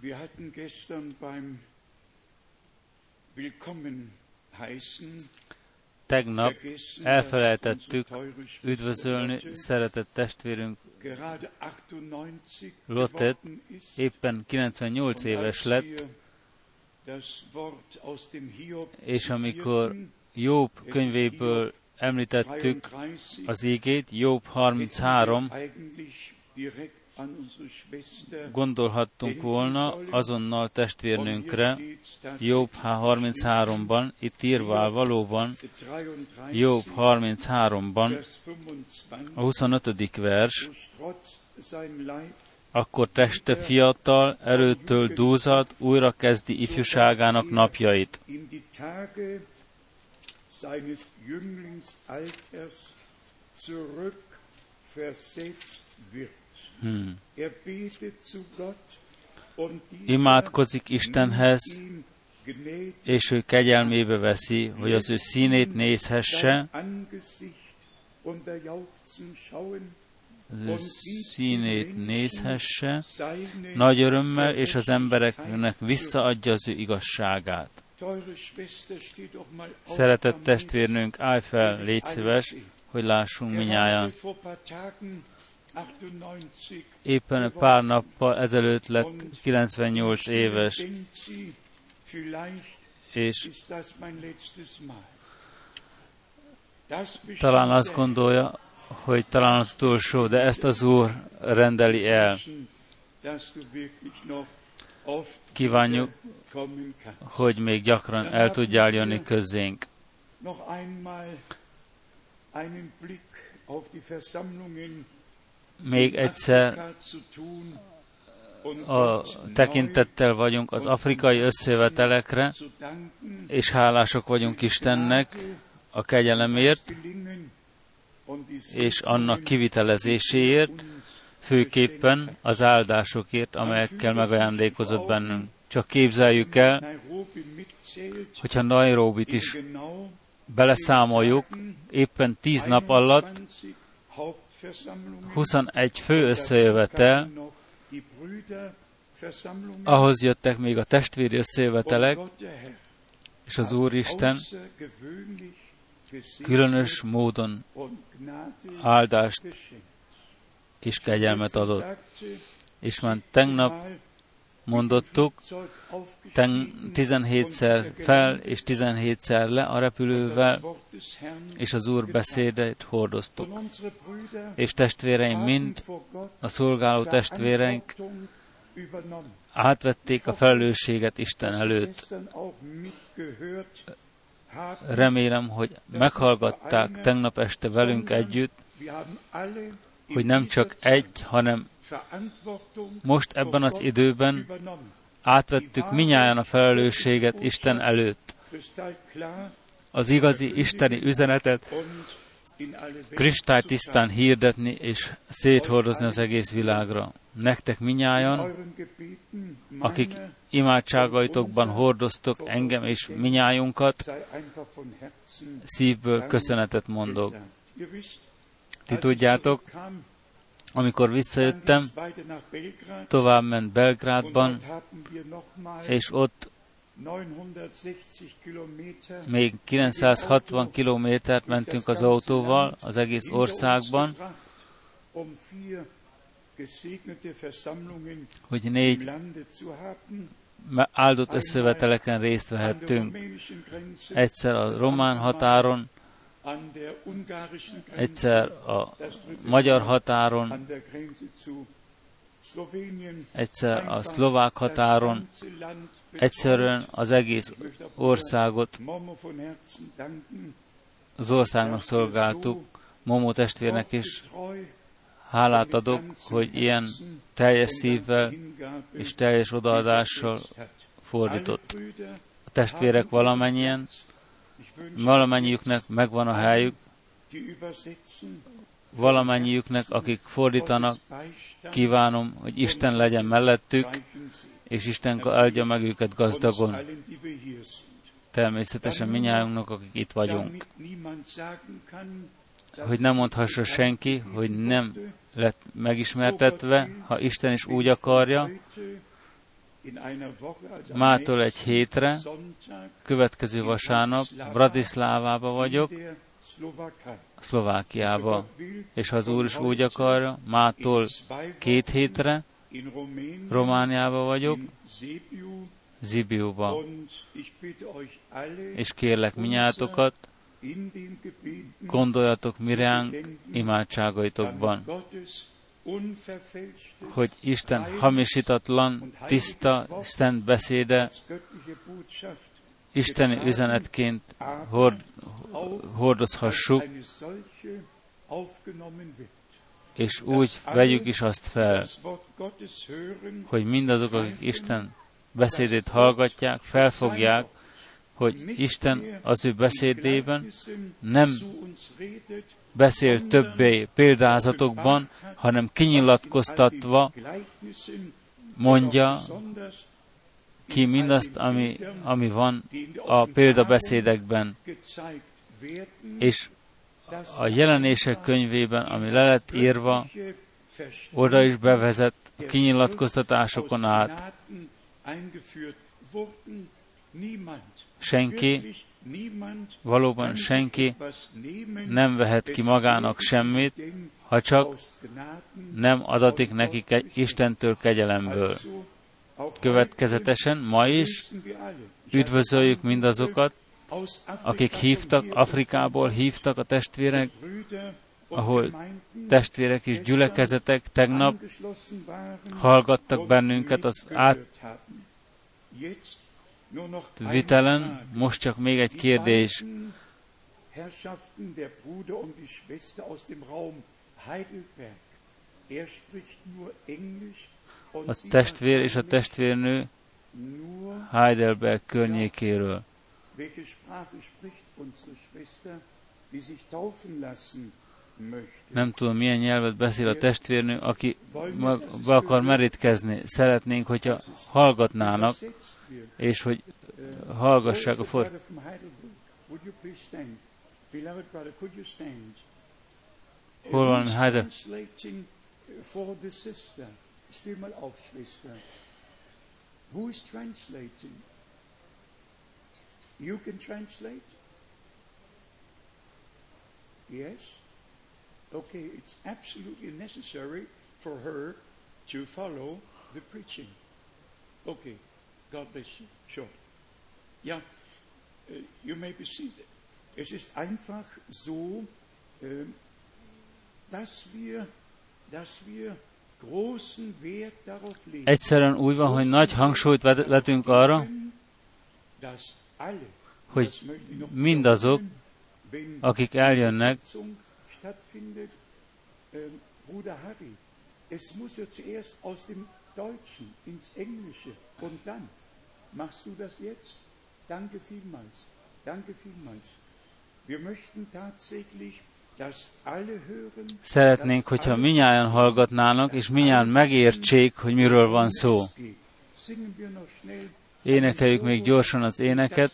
Wir hatten gestern beim Willkommen heißen Tegnap elfelejtettük üdvözölni szeretett testvérünk gerade 98 Lottet, éppen 98 éves lett, és amikor Jobb könyvéből említettük 33 az ígét, Jobb 33, gondolhattunk volna azonnal testvérnőnkre, Jobb 33-ban, itt írva áll valóban, 33, Jobb 33-ban, Vers 25, a 25. vers, akkor teste fiatal, erőtől dúzad, újra kezdi ifjúságának napjait. Jünglingsalters zurückversetzt wird. Hmm. Imádkozik Istenhez, és ő kegyelmébe veszi, hogy az ő színét nézhesse, színét nézhesse, nagy örömmel, és az embereknek visszaadja az ő igazságát. Szeretett damit testvérnünk, állj fel, légy szíves, hogy lássunk minnyáján. Gerade vor paar Tagen 98 Éppen pár nappal ezelőtt lett 98 éves, és talán azt gondolja, hogy talán az utolsó, de ezt az Úr rendeli el. Kívánjuk, hogy még gyakran el tudjál jönni közénk. Noch einmal einen Blick auf die Versammlungen Még egyszer a tekintettel vagyunk az afrikai összevetelekre, és hálások vagyunk Istennek a kegyelemért és annak kivitelezéséért, főképpen az áldásokért, amelyekkel megajándékozott bennünk. Csak képzeljük el, hogyha Nairobit is beleszámoljuk, éppen tíz nap alatt 21 Hauptversammlungen 21 fő összejövetel, ahhoz jöttek még a testvéri összejövetelek, és az Úristen különös módon áldást és kegyelmet adott. És már tegnap mondottuk, Flugzeug ten, aufgestiegen 17-szer fel és 17-szer le a repülővel, és az Úr beszédeit hordoztuk. És testvéreim mind, a szolgáló testvéreink átvették a felelősséget Isten előtt. Remélem, hogy meghallgatták tegnap este velünk együtt, hogy nem csak egy, hanem most ebben az időben átvettük minnyáján a felelősséget Isten előtt. Az igazi isteni üzenetet kristálytisztán hirdetni és széthordozni az egész világra. Nektek minnyájan, akik imádságaitokban hordoztok engem és minnyájunkat, szívből köszönetet mondok. Ti tudjátok, amikor visszajöttem, ging's weiter nach Belgrad tovább ment und Belgrádban, és ott 960 Kilometer még 960 kilométert mentünk az autóval az egész országban, hogy négy áldott összeveteleken részt vehettünk. Egyszer a román határon, egyszer a magyar határon, egyszer a szlovák határon, egyszerűen az egész országot az országnak szolgáltuk. Momó testvérnek is hálát adok, hogy ilyen teljes szívvel és teljes odaadással fordított. A testvérek valamennyien, valamennyiüknek megvan a helyük, valamennyiüknek, akik fordítanak, kívánom, hogy Isten legyen mellettük, és Isten áldja meg őket gazdagon. Természetesen minnyájunknak, akik itt vagyunk. Hogy nem mondhassa senki, hogy nem lett megismertetve, ha Isten is úgy akarja, Mától egy hétre, következő vasárnap Bratislávában vagyok. Szlovákiába. És ha az Úr is úgy akarja, mától két hétre Romániába vagyok, Zibiuba. És kérlek minnyátokat, gondoljatok miránk imádságaitokban, an Gottes unverfälschtes, hogy Isten hamisítatlan, tiszta, szent beszéde isteni üzenetként hord, hordozhassuk, és úgy vegyük is azt fel, hogy mindazok, akik Isten beszédét hallgatják, felfogják, hogy Isten az ő beszédében nem beszél többé példázatokban, hanem kinyilatkoztatva mondja ki mindazt, ami, ami van a példabeszédekben, és a jelenések könyvében, ami le lett írva, oda is bevezet kinyilatkoztatásokon át. Senki, valóban senki nem vehet ki magának semmit, ha csak nem adatik neki ke- Istentől kegyelemből. Következetesen ma is üdvözöljük mindazokat, akik hívtak, Afrikából hívtak a testvérek, ahol testvérek és gyülekezetek tegnap hallgattak bennünket az mitgehört Frage. Most csak még egy kérdés. Er A testvér és a testvérnő Heidelberg környékéről. Nem tudom, milyen nyelvet beszél a testvérnő, aki be akar merítkezni. Szeretnénk, hogyha hallgatnának. És hogy hallgassák a for... Heidelberg? Hol van who's Heide- translating for the sister? Steh mal auf, Schwester. Who is translating? You can translate? Yes? Okay, it's absolutely necessary for her to follow the preaching. Okay, God bless you. Sure. Ja, äh, you may be seated. Es ist einfach so, äh, dass wir, dass wir großen Wert darauf legen, Egyszerűen úgy van, hogy nagy hangsúlyt vet- vetünk arra, dass alle, hogy mindazok, akik eljönnek, ähm, Bruder Harry, es muss ja zuerst aus dem Deutschen ins Englische und dann machst du das jetzt. Danke vielmals. Danke vielmals. Wir möchten tatsächlich, szeretnénk, hogyha minnyáján hallgatnának, és minnyáján megértsék, hogy miről van szó. Énekeljük még gyorsan az éneket,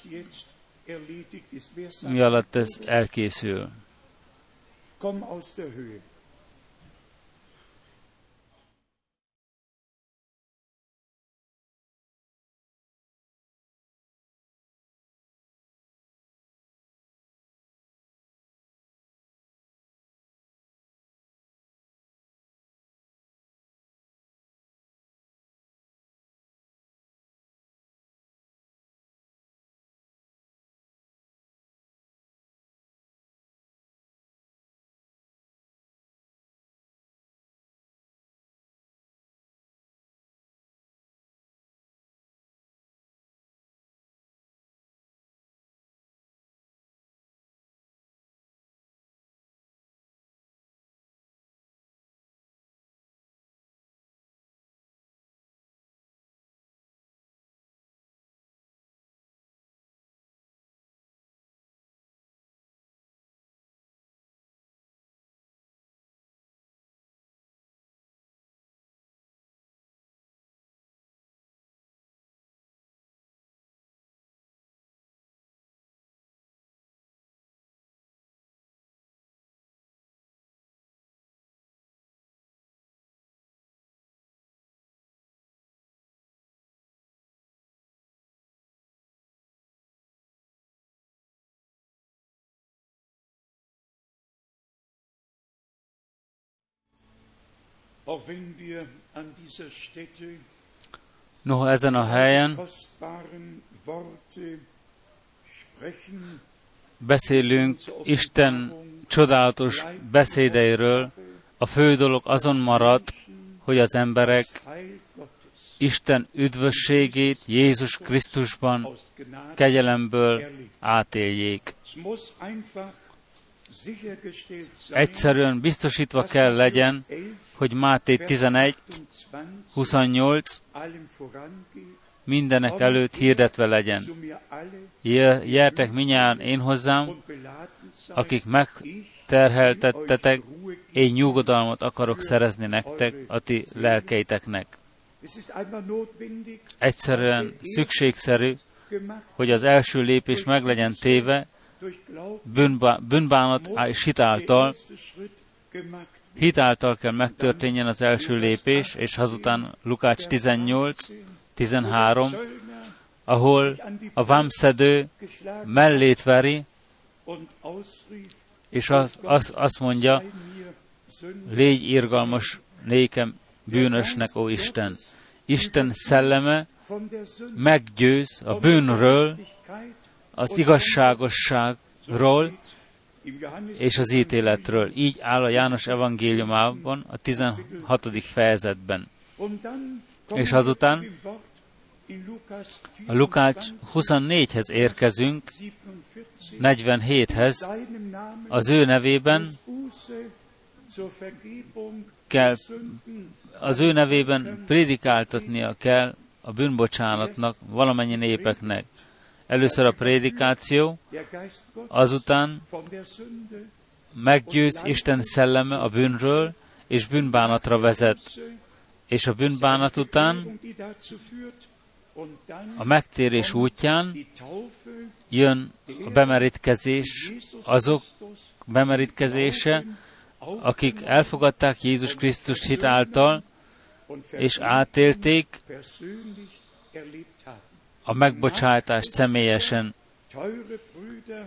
mi alatt ez elkészül. komm aus der Höhe. Noha ezen a helyen beszélünk Isten csodálatos beszédeiről, a fő dolog azon maradt, hogy az emberek Isten üdvösségét Jézus Krisztusban kegyelemből átéljék. Egyszerűen biztosítva kell legyen, hogy Máté 11, 28 allem vorangeht, mindenek előtt hirdetve legyen. Gyertek minnyáján én hozzám, akik megterheltettetek, én nyugodalmat akarok szerezni nektek, a ti lelkeiteknek. Egyszerűen szükségszerű, hogy az első lépés meg legyen téve, bűnbá, bűnbánat és hitáltal, hitáltal kell megtörténjen az első lépés, és azután Lukács 18, 13, Söllner ahol a vámszedő mellét veri, és az, az, azt mondja, légy irgalmas nékem bűnösnek, ó Isten. Isten szelleme meggyőz a bűnről, az igazságosságról és az ítéletről. Így áll a János evangéliumában, a 16. fejezetben. És azután A Lukács 24-hez érkezünk, 47, 47-hez, seinem Namen az ő nevében kell, az ő nevében prédikáltatnia kell a bűnbocsánatnak valamennyi népeknek. Először a prédikáció, azután meggyőz Isten szelleme a bűnről, és bűnbánatra vezet. És a bűnbánat után a megtérés útján jön a bemerítkezés, azok bemerítkezése, akik elfogadták Jézus Krisztust hit által, és átélték. A megbocsátást személyesen.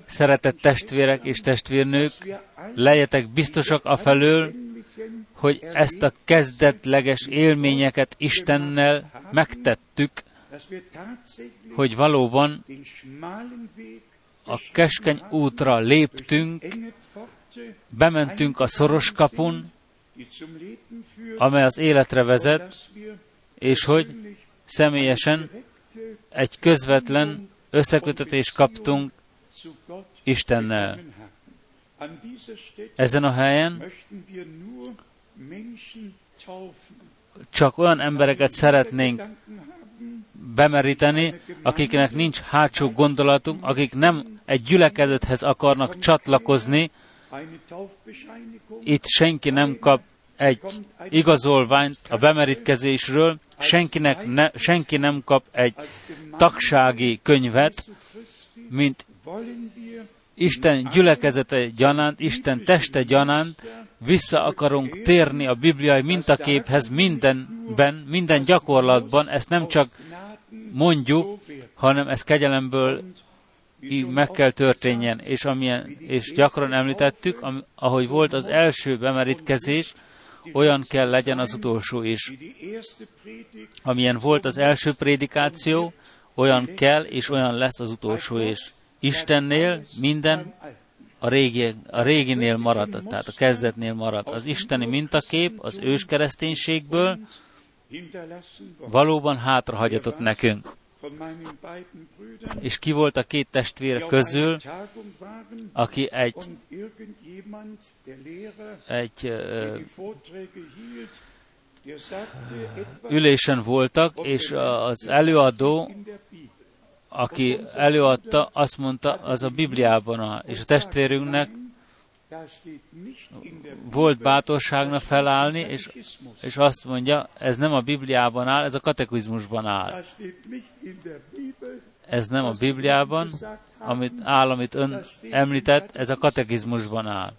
Szeretett testvérek és testvérnők, legyetek biztosak a felől, hogy ezt a kezdetleges élményeket Istennel megtettük, hogy valóban a keskeny útra léptünk, bementünk a szoros kapun, amely az életre vezet, és hogy személyesen egy közvetlen összekötetést kaptunk Istennel. Ezen a helyen csak olyan embereket szeretnénk bemeríteni, akiknek nincs hátsó gondolatunk, akik nem egy gyülekezethez akarnak csatlakozni, itt senki nem kap egy igazolványt a bemerítkezésről, senkinek ne, senki nem kap egy tagsági könyvet, mint Isten gyülekezete gyanánt, Isten teste gyanánt, vissza akarunk térni a bibliai mintaképhez mindenben, minden gyakorlatban, ezt nem csak mondjuk, hanem ez kegyelembből így meg kell történjen, és, amilyen, és gyakran említettük, am, ahogy volt az első bemerítkezés, olyan kell legyen az utolsó is. Amilyen volt az első prédikáció, olyan kell és olyan lesz az utolsó is. Istennél minden a, régi, a réginél marad, tehát a kezdetnél marad. Az isteni mintakép az ős kereszténységből valóban hátrahagyatott nekünk. És ki volt a két auf közül, aki egy, egy etwas ülésen voltak, és az előadó, aki előadta, azt mondta, az a Bibliában áll. És a testvérünknek volt bátorságna felállni, és, és azt mondja, ez nem a Bibliában áll, ez a katekizmusban áll. Ez nem a Bibliában, amit áll, amit ön említett, ez a katekizmusban áll.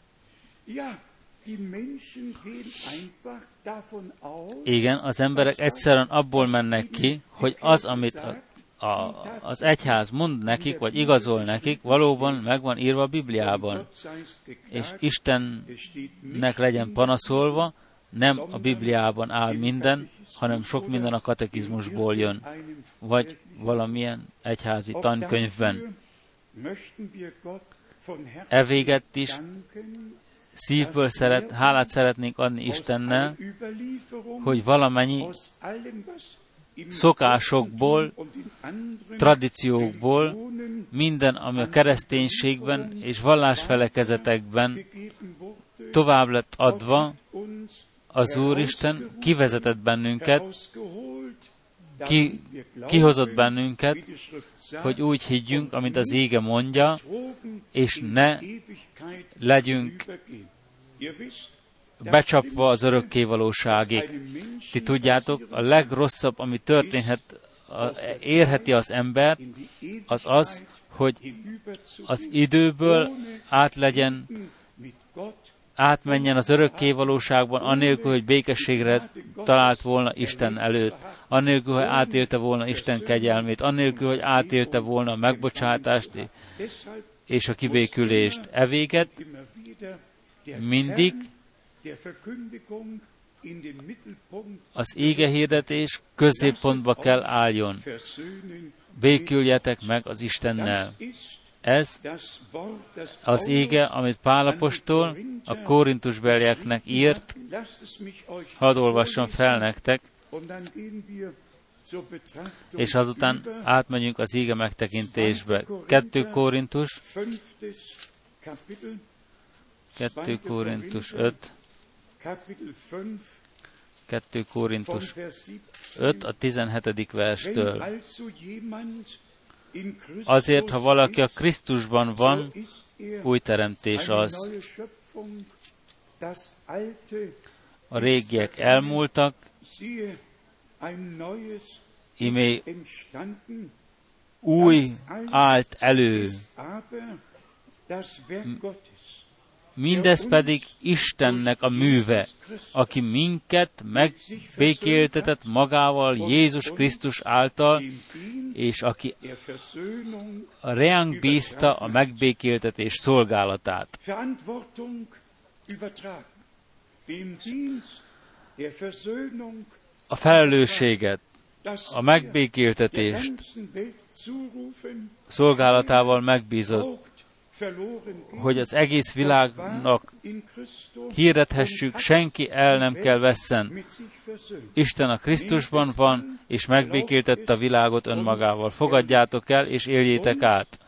Igen, az emberek egyszerűen abból mennek ki, hogy az, amit a, a, az egyház mond nekik, vagy igazol nekik, valóban meg van írva a Bibliában. És Istennek legyen panaszolva, nem a Bibliában áll minden, hanem sok minden a katekizmusból jön, vagy valamilyen egyházi tankönyvben. E véget is szívből szeret, hálát szeretnénk adni Istennel, hogy valamennyi szokásokból, tradíciókból, minden, ami a kereszténységben és vallásfelekezetekben tovább lett adva, az Úristen kivezetett bennünket, ki, kihozott bennünket, hogy úgy higgyünk, amit az ége mondja, és ne legyünk becsapva az örökkévalóságig. Ti tudjátok, a legrosszabb, ami történhet, érheti az ember, az az, hogy az időből át legyen, átmenjen az örökkévalóságban, anélkül, hogy békességre talált volna Isten előtt, anélkül, hogy átélte volna Isten kegyelmét, anélkül, hogy átélte volna a megbocsátást és a kibékülést. Evéget mindig az ége hirdetés középpontba kell álljon. Béküljetek meg az Istennel. Ez az ége, amit Pálapostól a Korintusbelieknek írt, hadd olvassam fel nektek, és azután átmegyünk az ége megtekintésbe. 2 Korintus, 2 Korintus 5, 2 Korintus 5 a 17. verstől. Azért, ha valaki a Krisztusban van, új teremtés az. A régiek elmúltak, imé új állt elő. Mindez pedig Istennek a műve, aki minket megbékéltetett magával Jézus Krisztus által, és aki reánk bízta a megbékéltetés szolgálatát. A felelősséget, a megbékéltetést szolgálatával megbízott hogy az egész világnak hirdethessük, senki el nem kell vesszen. Isten a Krisztusban van, és megbékéltette a világot önmagával. Fogadjátok el, és éljétek át.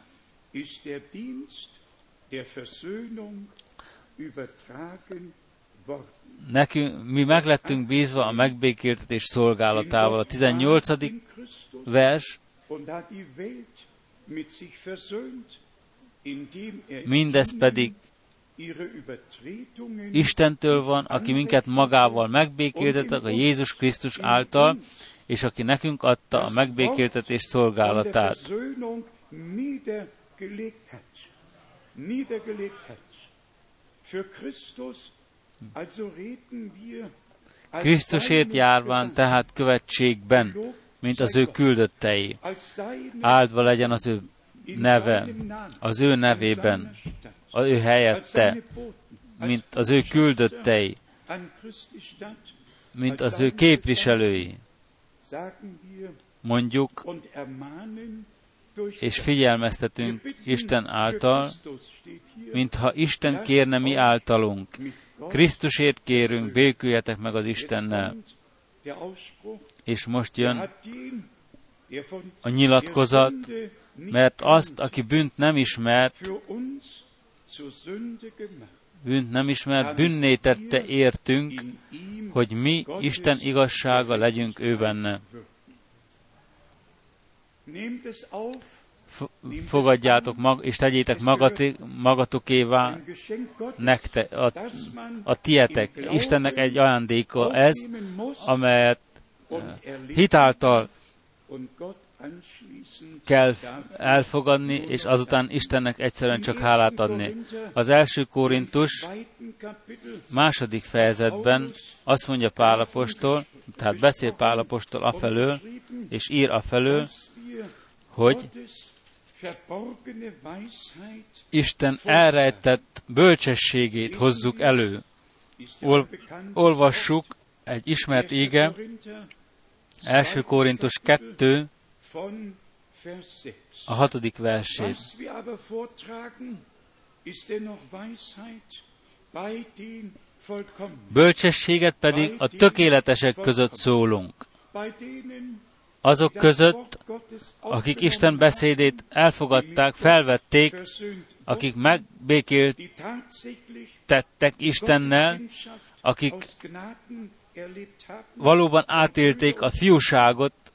Nekünk, mi meglettünk bízva a megbékéltetés szolgálatával. A 18. vers Mindez pedig Istentől van, aki minket magával megbékéltetett a Jézus Krisztus által, és aki nekünk adta a megbékéltetés szolgálatát. Krisztusért járván tehát követségben, mint az ő küldöttei. Áldva legyen az ő neve, az ő nevében, az ő helyette, mint az ő küldöttei, mint az ő képviselői. Mondjuk, és figyelmeztetünk Isten által, mintha Isten kérne mi általunk. Krisztusért kérünk, béküljetek meg az Istennel. És most jön a nyilatkozat, mert azt, aki bűnt nem ismert, bűnt nem ismert, bűnné tette értünk, hogy mi Isten igazsága legyünk ő benne. Fogadjátok mag, és tegyétek magatokévá nekte, a, a tietek. Istennek egy ajándéka ez, amelyet hitáltal kell elfogadni, és azután Istennek egyszerűen csak hálát adni. Az első Korintus második fejezetben azt mondja Pálapostól, tehát beszél Pálapostól afelől, és ír afelől, hogy Isten elrejtett bölcsességét hozzuk elő, ol, olvassuk egy ismert ége, 1. Korintus 2, a hatodik versét. Bölcsességet pedig a tökéletesek között szólunk. Azok között, akik Isten beszédét elfogadták, felvették, akik megbékélt tettek Istennel, akik valóban átélték a fiúságot,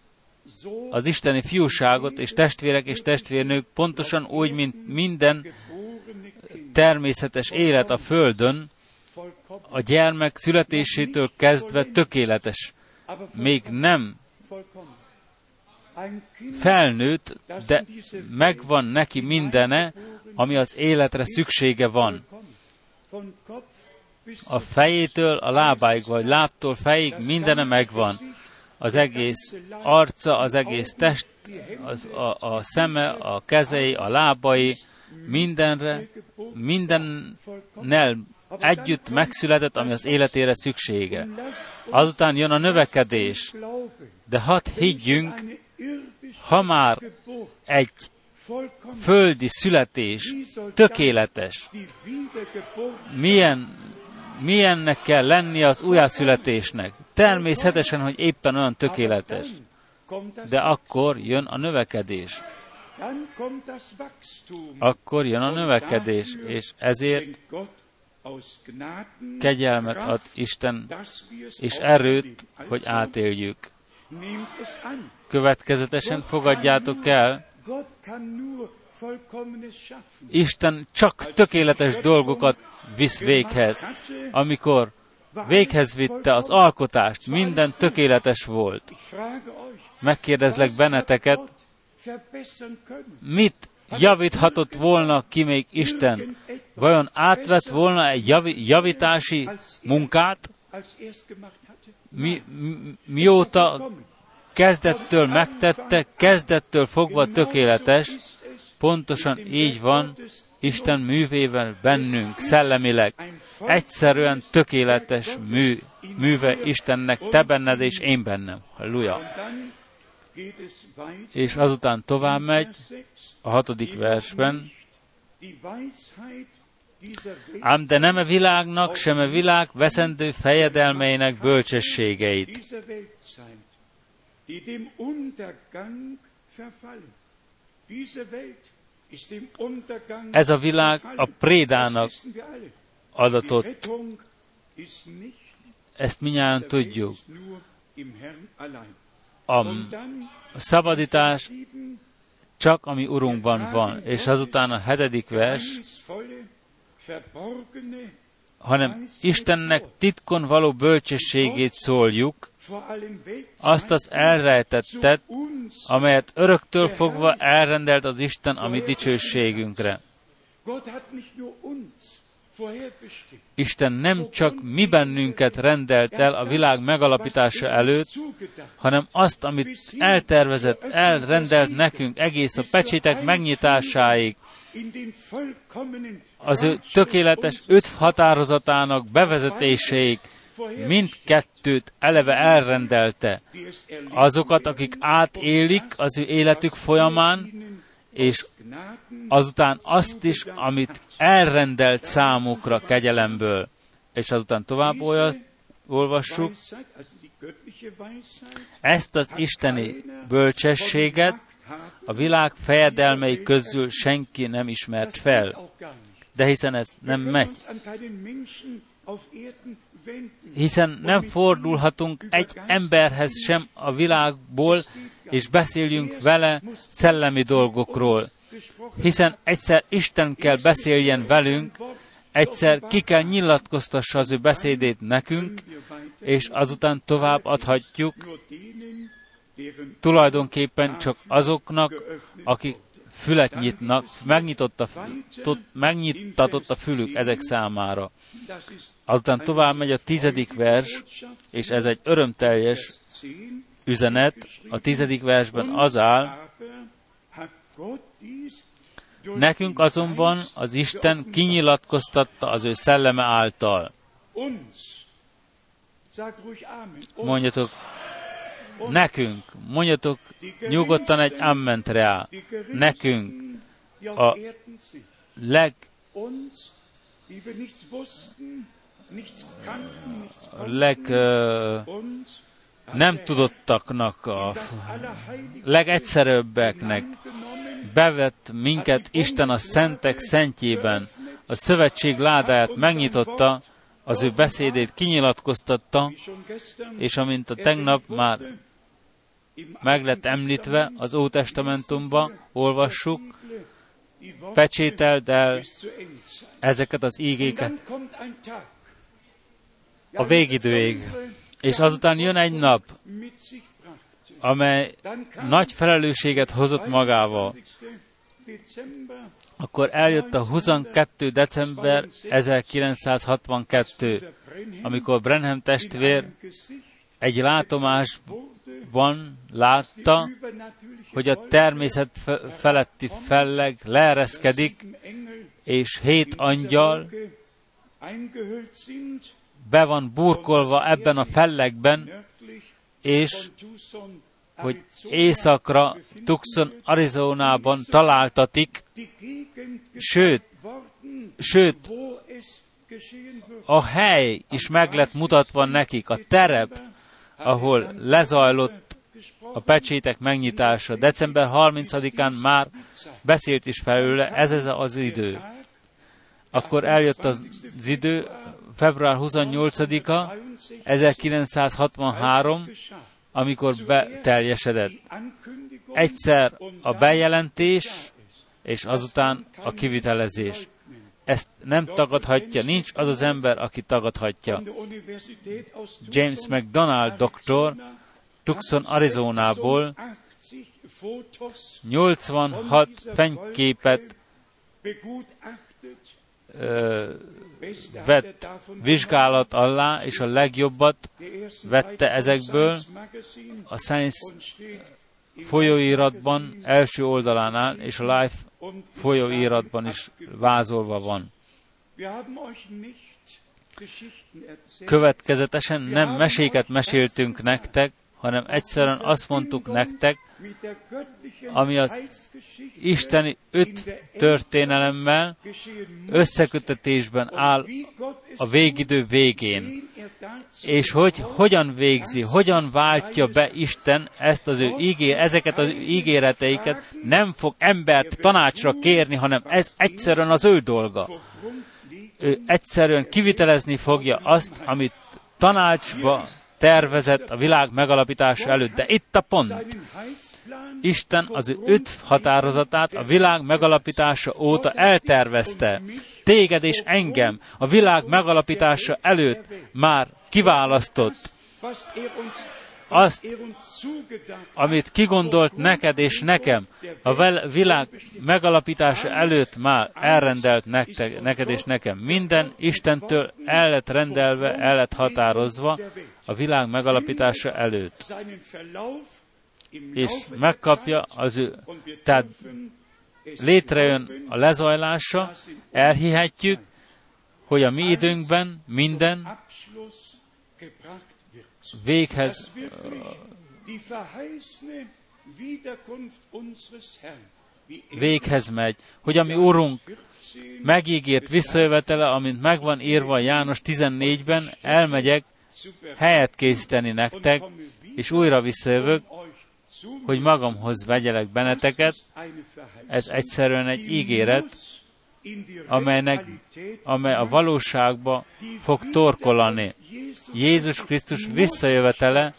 az isteni fiúságot, és testvérek és testvérnők pontosan úgy, mint minden természetes élet a Földön, a gyermek születésétől kezdve tökéletes. Még nem felnőtt, de megvan neki mindene, ami az életre szüksége van. A fejétől a lábáig, vagy lábtól fejig mindene megvan. Az egész arca, az egész test, a, a, a szeme, a kezei, a lábai, mindenre, mindennel együtt megszületett, ami az életére szüksége. Azután jön a növekedés. De hadd higgyünk, ha már egy földi születés tökéletes, milyen, milyennek kell lenni az újjászületésnek? Természetesen, hogy éppen olyan tökéletes. De akkor jön a növekedés. Akkor jön a növekedés, és ezért kegyelmet ad Isten, és erőt, hogy átéljük. Következetesen fogadjátok el, Isten csak tökéletes dolgokat visz véghez. Amikor véghez vitte az alkotást, minden tökéletes volt. Megkérdezlek benneteket, mit javíthatott volna ki még Isten? Vajon átvett volna egy javi, javítási munkát? Mi, mi, mióta kezdettől megtette, kezdettől fogva tökéletes, pontosan így van Isten művével bennünk, szellemileg. Egyszerűen tökéletes mű, műve Istennek, te benned és én bennem. Halleluja. És azután tovább megy a hatodik versben, ám de nem a világnak, sem a világ veszendő fejedelmeinek bölcsességeit ez a világ a prédának adatot. Ezt minnyáján tudjuk. A szabadítás csak ami Urunkban van. És azután a hetedik vers, hanem Istennek titkon való bölcsességét szóljuk, azt az elrejtettet, amelyet öröktől fogva elrendelt az Isten a mi dicsőségünkre. Isten nem csak mi bennünket rendelt el a világ megalapítása előtt, hanem azt, amit eltervezett, elrendelt nekünk egész a pecsétek megnyitásáig, az ő tökéletes öt határozatának bevezetéséig, mindkettőt eleve elrendelte. Azokat, akik átélik az ő életük folyamán, és azután azt is, amit elrendelt számukra kegyelemből. És azután tovább olyat olvassuk, ezt az isteni bölcsességet a világ fejedelmei közül senki nem ismert fel. De hiszen ez nem megy hiszen nem fordulhatunk egy emberhez sem a világból, és beszéljünk vele szellemi dolgokról. Hiszen egyszer Isten kell beszéljen velünk, egyszer ki kell nyilatkoztassa az ő beszédét nekünk, és azután tovább adhatjuk tulajdonképpen csak azoknak, akik fület nyitnak, megnyitott a, megnyitatott a fülük ezek számára. Azután tovább megy a tizedik vers, és ez egy örömteljes üzenet. A tizedik versben az áll, Nekünk azonban az Isten kinyilatkoztatta az ő szelleme által. Mondjatok nekünk, mondjatok nyugodtan egy amment rá, nekünk a leg leg nem tudottaknak, a legegyszerűbbeknek bevett minket Isten a szentek szentjében, a szövetség ládáját megnyitotta, az ő beszédét kinyilatkoztatta, és amint a tegnap már meg lett említve az Ótestamentumba, olvassuk, pecsételd el ezeket az ígéket a végidőig. És azután jön egy nap, amely nagy felelősséget hozott magával. Akkor eljött a 22. december 1962, amikor Brenham testvér egy látomásban látta, hogy a természet feletti felleg leereszkedik, és hét angyal be van burkolva ebben a fellegben, és hogy északra, Tucson, Arizonában találtatik, sőt, sőt, a hely is meg lett mutatva nekik, a terep, ahol lezajlott a pecsétek megnyitása. December 30-án már beszélt is felőle, ez ez az idő. Akkor eljött az idő, február 28-a, 1963, amikor beteljesedett. Egyszer a bejelentés, és azután a kivitelezés. Ezt nem tagadhatja, nincs az az ember, aki tagadhatja. James McDonald doktor Tucson, Arizonából 86 fenyképet ö, vett vizsgálat alá, és a legjobbat vette ezekből a Science folyóiratban első oldalánál, és a Life folyóiratban is vázolva van. Következetesen nem meséket meséltünk nektek, hanem egyszerűen azt mondtuk nektek, ami az isteni öt történelemmel összekötetésben áll a végidő végén. És hogy hogyan végzi, hogyan váltja be Isten ezt az ő ígé, ezeket az ígéreteiket, nem fog embert tanácsra kérni, hanem ez egyszerűen az ő dolga. Ő egyszerűen kivitelezni fogja azt, amit tanácsba tervezett a világ megalapítása előtt. De itt a pont. Isten az ő öt határozatát a világ megalapítása óta eltervezte. Téged és engem a világ megalapítása előtt már kiválasztott. Azt, amit kigondolt neked és nekem, a világ megalapítása előtt már elrendelt nektek, neked és nekem. Minden Istentől el lett rendelve, el lett határozva a világ megalapítása előtt és megkapja az ő, tehát létrejön a lezajlása, elhihetjük, hogy a mi időnkben minden véghez véghez megy, hogy ami Urunk megígért visszajövetele, amint megvan írva János 14-ben, elmegyek helyet készíteni nektek, és újra visszajövök, hogy magamhoz vegyelek benneteket, ez egyszerűen egy ígéret, amelynek, amely a valóságba fog torkolani. Jézus Krisztus visszajövetele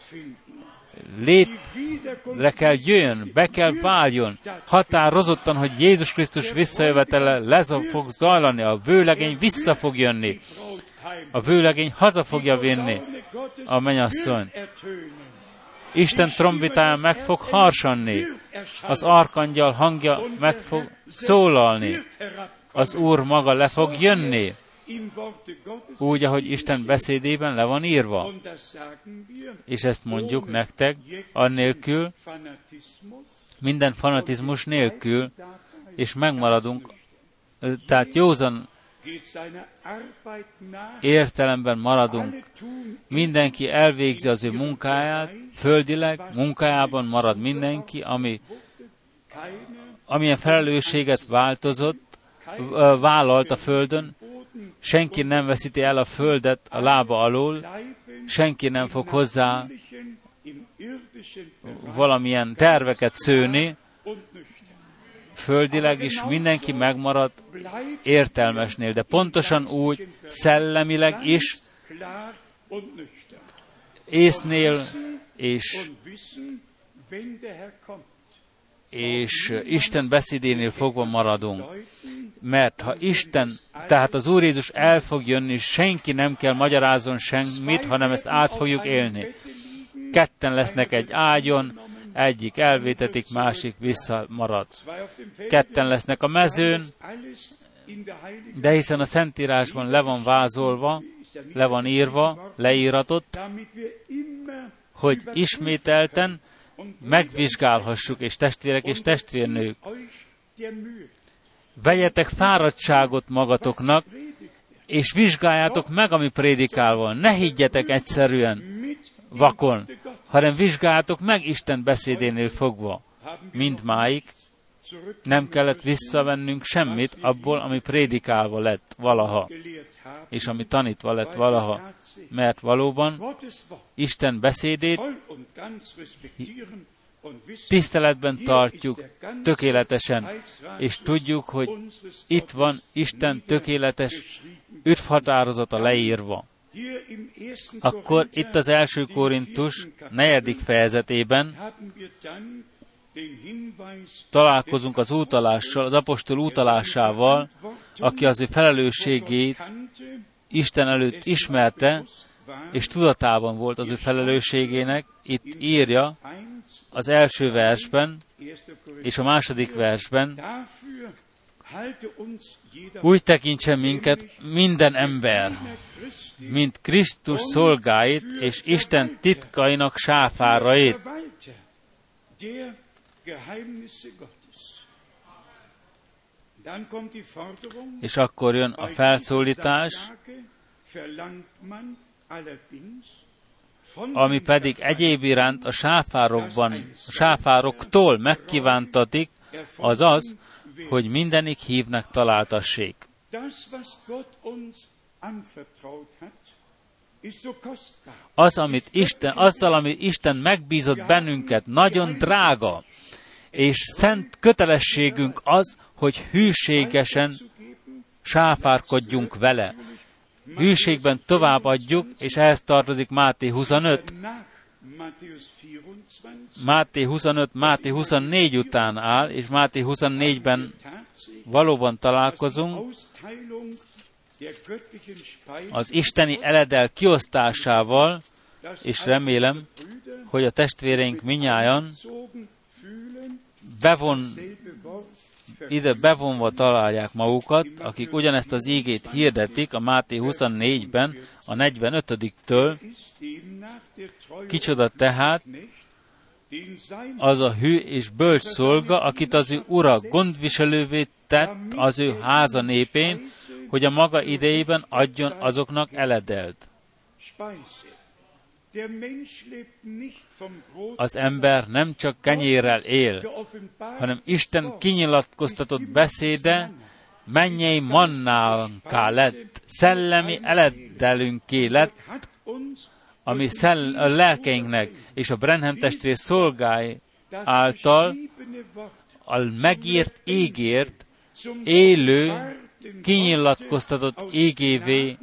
létre kell jöjjön, be kell váljon, határozottan, hogy Jézus Krisztus visszajövetele lesz fog zajlani, a vőlegény vissza fog jönni, a vőlegény haza fogja vinni a mennyasszony. Isten trombitája meg fog harsanni, az arkangyal hangja meg fog szólalni, az Úr maga le fog jönni, úgy, ahogy Isten beszédében le van írva. És ezt mondjuk nektek, annélkül, minden fanatizmus nélkül, és megmaradunk, tehát józan értelemben maradunk. Mindenki elvégzi az ő munkáját, földileg, munkájában marad mindenki, ami amilyen felelősséget változott, vállalt a földön, senki nem veszíti el a földet a lába alól, senki nem fog hozzá valamilyen terveket szőni, földileg is mindenki megmarad értelmesnél, de pontosan úgy szellemileg is, észnél és és Isten beszédénél fogva maradunk. Mert ha Isten, tehát az Úr Jézus el fog jönni, senki nem kell magyarázon semmit, hanem ezt át fogjuk élni. Ketten lesznek egy ágyon, egyik elvétetik, másik visszamarad. Ketten lesznek a mezőn, de hiszen a Szentírásban le van vázolva, le van írva, leíratott, hogy ismételten megvizsgálhassuk, és testvérek és testvérnők, vegyetek fáradtságot magatoknak, és vizsgáljátok meg, ami prédikálva. Ne higgyetek egyszerűen vakon, hanem vizsgáljátok meg Isten beszédénél fogva. Mindmáig nem kellett visszavennünk semmit abból, ami prédikálva lett valaha, és ami tanítva lett valaha, mert valóban Isten beszédét tiszteletben tartjuk tökéletesen, és tudjuk, hogy itt van Isten tökéletes üdvhatározata leírva. Akkor itt az első Korintus negyedik fejezetében találkozunk az útalással, az apostol útalásával, aki az ő felelősségét Isten előtt ismerte, és tudatában volt az ő felelősségének, itt írja az első versben és a második versben, úgy tekintse minket minden ember, mint Krisztus szolgáit és Isten titkainak sáfárait. És akkor jön a felszólítás, ami pedig egyéb iránt a sáfárokban, a sáfároktól megkívántatik, az az, hogy mindenik hívnek találtassék. Az, amit Isten, azzal, amit Isten megbízott bennünket, nagyon drága, és szent kötelességünk az, hogy hűségesen sáfárkodjunk vele. Hűségben továbbadjuk, és ehhez tartozik Máté 25. Máté 25, Máté 24 után áll, és Máté 24-ben valóban találkozunk az isteni eledel kiosztásával, és remélem, hogy a testvéreink minnyájan bevon, ide bevonva találják magukat, akik ugyanezt az ígét hirdetik a Máté 24-ben, a 45-től. Kicsoda tehát az a hű és bölcs szolga, akit az ő ura gondviselővé tett az ő háza népén, hogy a maga idejében adjon azoknak eledelt. Az ember nem csak kenyérrel él, hanem Isten kinyilatkoztatott beszéde mennyei mannánká lett, szellemi eleddelünké lett, ami szell- a lelkeinknek és a Brenhem testvér szolgái által a megírt ígért élő, kinyilatkoztatott ígévé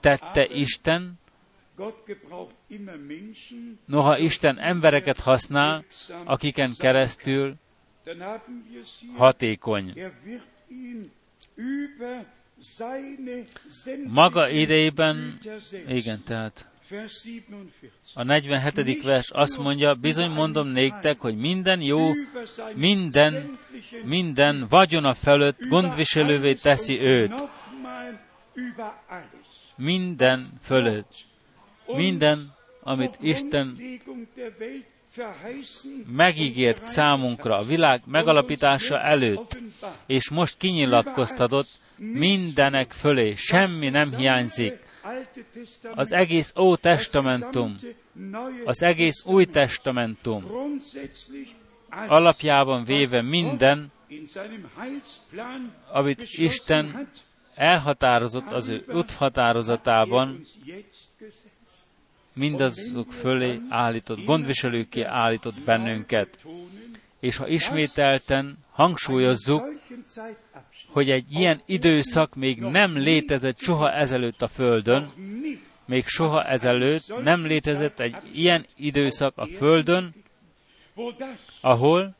tette Isten, noha Isten embereket használ, akiken keresztül hatékony. Maga idejében, igen, tehát a 47. vers azt mondja, bizony mondom néktek, hogy minden jó, minden, minden vagyona fölött gondviselővé teszi őt. Minden fölött. Minden, amit Isten megígért számunkra a világ megalapítása előtt, és most kinyilatkoztatott mindenek fölé, semmi nem hiányzik. Az egész Ó Testamentum, az egész Új Testamentum alapjában véve minden, amit Isten elhatározott az ő úthatározatában, mindazok fölé állított, gondviselőké állított bennünket. És ha ismételten hangsúlyozzuk, hogy egy ilyen időszak még nem létezett soha ezelőtt a Földön, még soha ezelőtt nem létezett egy ilyen időszak a Földön, ahol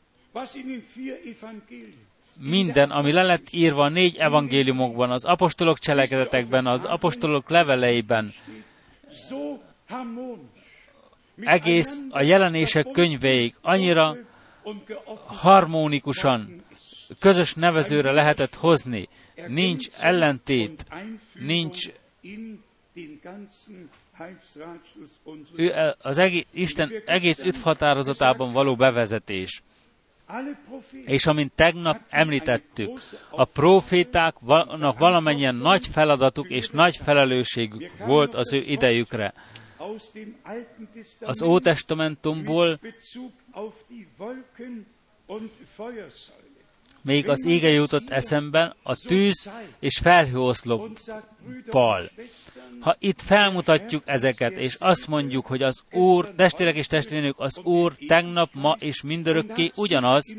minden, ami le lett írva a négy evangéliumokban, az apostolok cselekedetekben, az apostolok leveleiben, egész a jelenések könyveig annyira harmonikusan, közös nevezőre lehetett hozni. Nincs ellentét, nincs az egész, Isten egész üdvhatározatában való bevezetés. És amint tegnap említettük, a profétáknak valamennyien nagy feladatuk és nagy felelősségük volt az ő idejükre. Az Ótestamentumból még az ége jutott eszemben a tűz és felhőoszloppal. Ha itt felmutatjuk ezeket, és azt mondjuk, hogy az Úr, testvérek és testvérnők, az Úr tegnap, ma és mindörökké ugyanaz,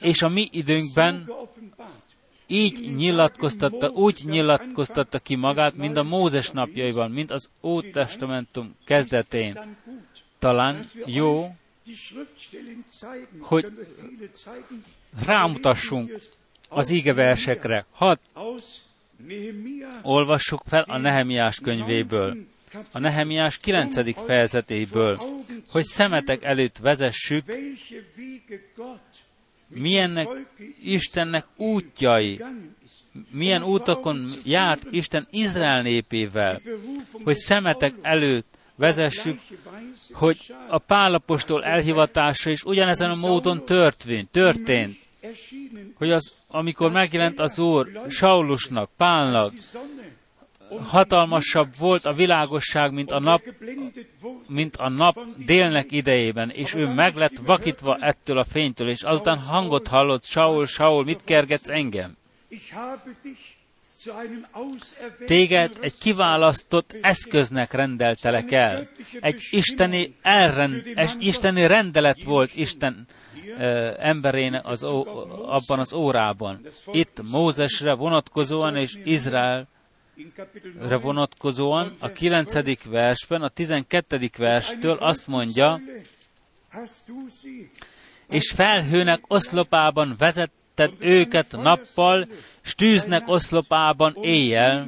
és a mi időnkben így nyilatkoztatta, úgy nyilatkoztatta ki magát, mint a Mózes napjaiban, mint az Ótestamentum kezdetén. Talán jó, hogy rámutassunk az ígeversekre. Hadd olvassuk fel a Nehemiás könyvéből, a Nehemiás 9. fejezetéből, hogy szemetek előtt vezessük, milyennek Istennek útjai, milyen útokon járt Isten Izrael népével, hogy szemetek előtt vezessük, hogy a Pálapostól elhivatása is ugyanezen a módon történt, történt hogy az, amikor megjelent az Úr Saulusnak, Pálnak, hatalmasabb volt a világosság, mint a nap, mint a nap délnek idejében, és ő meg lett vakítva ettől a fénytől, és azután hangot hallott, Saul, Saul, mit kergetsz engem? Téged egy kiválasztott eszköznek rendeltelek el. Egy isteni, elrend, egy isteni rendelet volt Isten emberén az ó, abban az órában. Itt Mózesre vonatkozóan és Izraelre vonatkozóan a 9. versben, a 12. verstől azt mondja, és felhőnek oszlopában vezetted őket nappal, s tűznek oszlopában éjjel,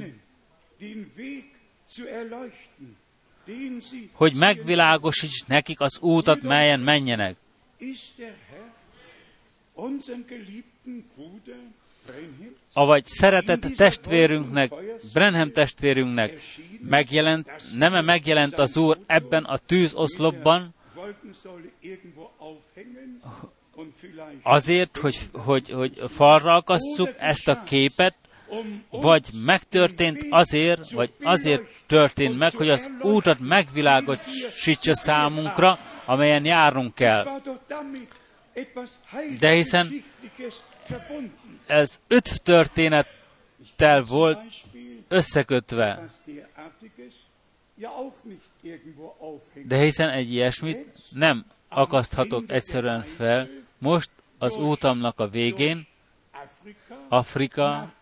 hogy megvilágosíts nekik az útat, melyen menjenek. Avagy szeretett testvérünknek, Brenham testvérünknek megjelent, nem megjelent az Úr ebben a tűzoszlopban, azért, hogy, hogy, hogy falra akasszuk ezt a képet, vagy megtörtént azért, vagy azért történt meg, hogy az útat megvilágosítsa számunkra, amelyen járnunk kell. De hiszen ez öt történettel volt összekötve. De hiszen egy ilyesmit nem akaszthatok egyszerűen fel. Most az útamnak a végén, Afrikában,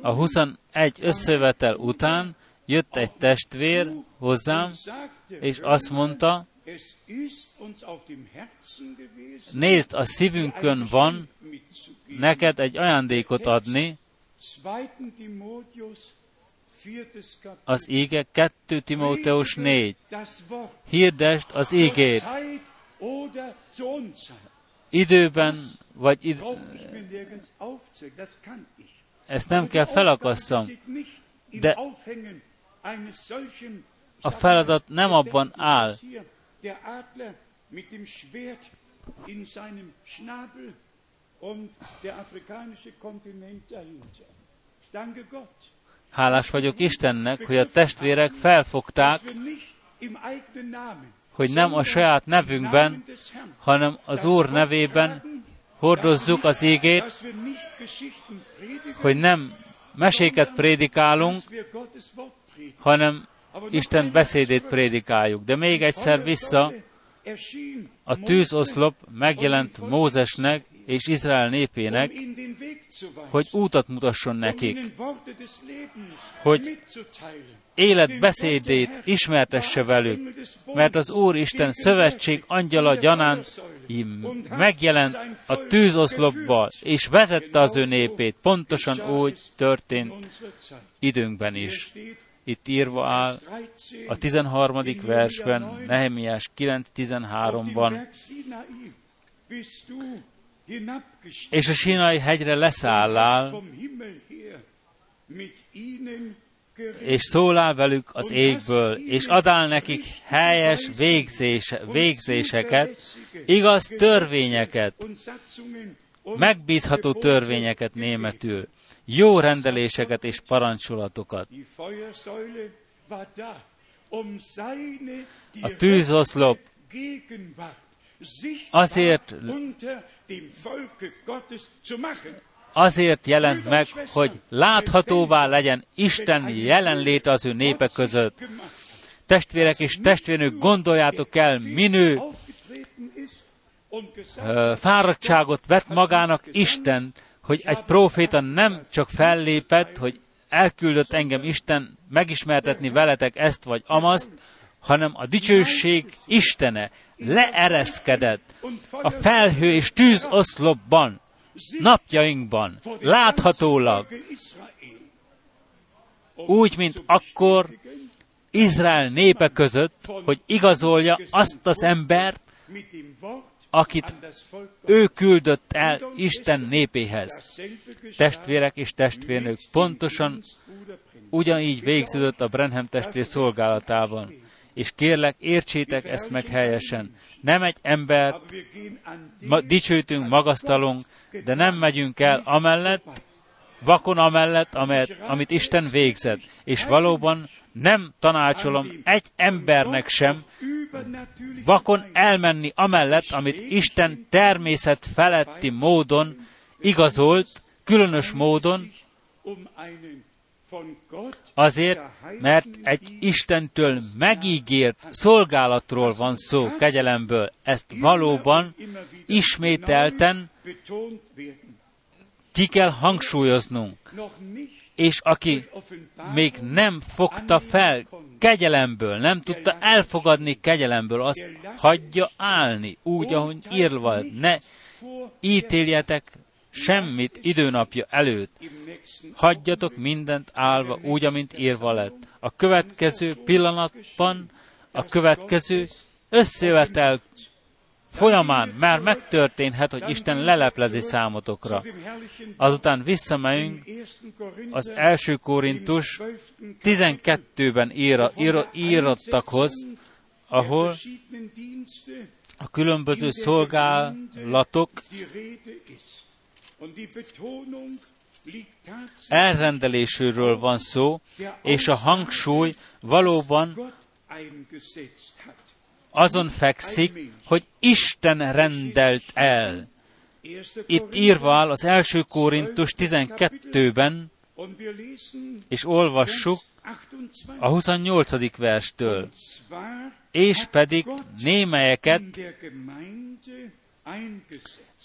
a 21 összevetel után jött egy testvér hozzám, és azt mondta, Nézd, a szívünkön van neked egy ajándékot adni, az ége 2 Timóteus 4. Hirdest az égét. Időben, vagy id- ezt nem kell felakasszam, de a feladat nem abban áll, Hálás vagyok Istennek, hogy a testvérek felfogták, hogy nem a saját nevünkben, hanem az Úr nevében hordozzuk az ígét, hogy nem meséket prédikálunk, hanem Isten beszédét prédikáljuk. De még egyszer vissza, a tűzoszlop megjelent Mózesnek és Izrael népének, hogy útat mutasson nekik, hogy életbeszédét ismertesse velük, mert az Úr Isten szövetség angyala gyanán megjelent a tűzoszlopba, és vezette az ő népét. Pontosan úgy történt időnkben is. Itt írva áll a 13. versben, Nehemiás 9.13-ban, és a Sinai hegyre leszállál, és szólál velük az égből, és adál nekik helyes végzése, végzéseket, igaz törvényeket, megbízható törvényeket németül, jó rendeléseket és parancsolatokat. A tűzoszlop azért azért jelent meg, hogy láthatóvá legyen Isten jelenléte az ő népe között. Testvérek és testvérnők, gondoljátok el, minő fáradtságot vett magának Isten, hogy egy proféta nem csak fellépett, hogy elküldött engem Isten megismertetni veletek ezt vagy amazt, hanem a dicsőség Istene leereszkedett a felhő és tűzoszlopban, napjainkban, láthatólag, úgy, mint akkor Izrael népe között, hogy igazolja azt az embert, akit ő küldött el Isten népéhez. Testvérek és testvérnők, pontosan ugyanígy végződött a Brenham testvér szolgálatában. És kérlek, értsétek ezt meg helyesen. Nem egy ember ma, dicsőtünk, magasztalunk, de nem megyünk el amellett, vakon amellett, amelyet, amit Isten végzett. És valóban nem tanácsolom egy embernek sem vakon elmenni amellett, amit Isten természet feletti módon igazolt, különös módon, Azért, mert egy Istentől megígért szolgálatról van szó, kegyelemből. Ezt valóban ismételten ki kell hangsúlyoznunk. És aki még nem fogta fel kegyelemből, nem tudta elfogadni kegyelemből, az hagyja állni, úgy, ahogy írva. Ne ítéljetek semmit időnapja előtt. Hagyjatok mindent állva úgy, amint írva lett. A következő pillanatban, a következő összevetel folyamán már megtörténhet, hogy Isten leleplezi számotokra. Azután visszamegyünk az első Korintus 12-ben íra, íra, írottakhoz, ahol a különböző szolgálatok elrendelésről van szó, és a hangsúly valóban azon fekszik, hogy Isten rendelt el. Itt írva áll az első Korintus 12-ben, és olvassuk a 28. verstől. És pedig némelyeket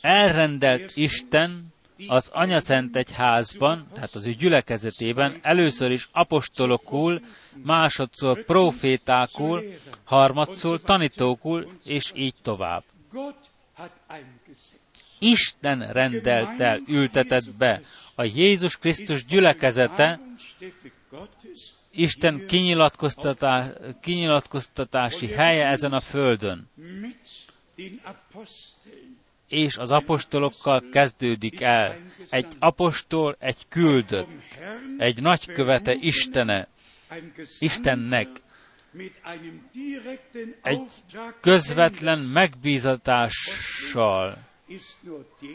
elrendelt Isten az anyaszent egyházban, tehát az ő gyülekezetében először is apostolokul, másodszor profétákul, harmadszor tanítókul, és így tovább. Isten rendelt el, ültetett be a Jézus Krisztus gyülekezete, Isten kinyilatkoztatá, kinyilatkoztatási helye ezen a földön és az apostolokkal kezdődik el. Egy apostol, egy küldött, egy nagykövete Istene, Istennek, egy közvetlen megbízatással.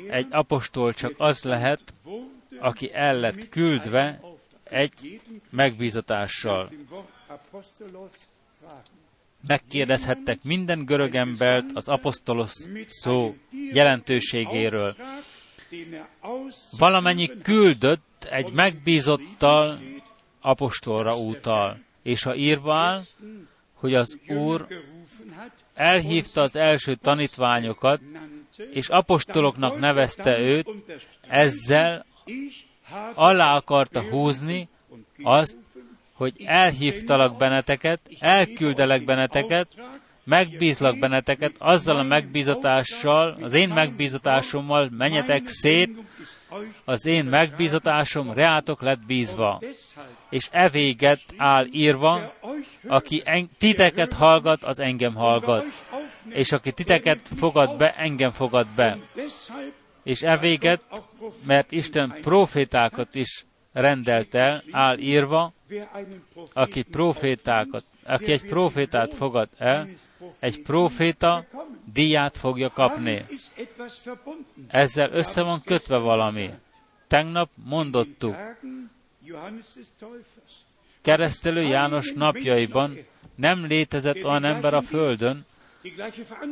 Egy apostol csak az lehet, aki el lett küldve egy megbízatással. Megkérdezhettek minden görög embert az apostolos szó jelentőségéről. Valamennyi küldött egy megbízottal apostolra útal, és ha írva áll, hogy az Úr elhívta az első tanítványokat, és apostoloknak nevezte őt, ezzel alá akarta húzni azt, hogy elhívtalak benneteket, elküldelek benneteket, megbízlak benneteket, azzal a megbízatással, az én megbízatásommal menjetek szét, az én megbízatásom reátok lett bízva. És e véget áll írva, aki en- titeket hallgat, az engem hallgat. És aki titeket fogad be, engem fogad be. És e véget, mert Isten profétákat is rendelt el, áll írva, aki profétákat, aki egy profétát fogad el, egy proféta díját fogja kapni. Ezzel össze van kötve valami. Tegnap mondottuk, keresztelő János napjaiban nem létezett olyan ember a Földön,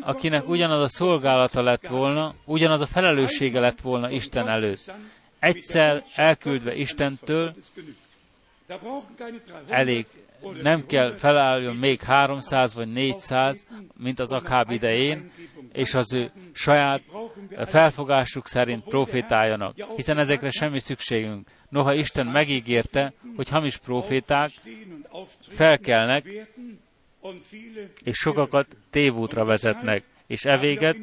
akinek ugyanaz a szolgálata lett volna, ugyanaz a felelőssége lett volna Isten előtt. Egyszer elküldve Istentől, elég, nem kell felálljon még 300 vagy 400, mint az Akáb idején, és az ő saját felfogásuk szerint profétáljanak, hiszen ezekre semmi szükségünk. Noha Isten megígérte, hogy hamis proféták felkelnek, és sokakat tévútra vezetnek, és evéget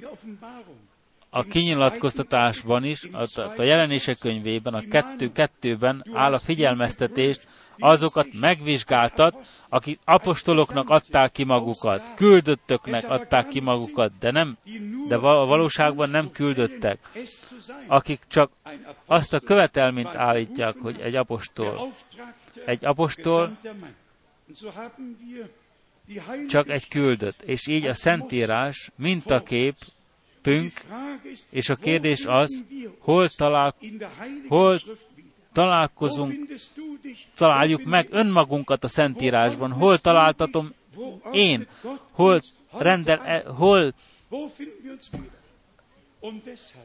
a kinyilatkoztatásban is, a, a jelenések könyvében, a kettő-kettőben áll a figyelmeztetést, azokat megvizsgáltat, akik apostoloknak adták ki magukat, küldöttöknek adták ki magukat, de nem, de a valóságban nem küldöttek, akik csak azt a követelményt állítják, hogy egy apostol. Egy apostol csak egy küldött, és így a Szentírás mintakép pünk, és a kérdés az, hol, talál, hol találkozunk, találjuk meg önmagunkat a Szentírásban, hol találtatom én, hol rendel, e, hol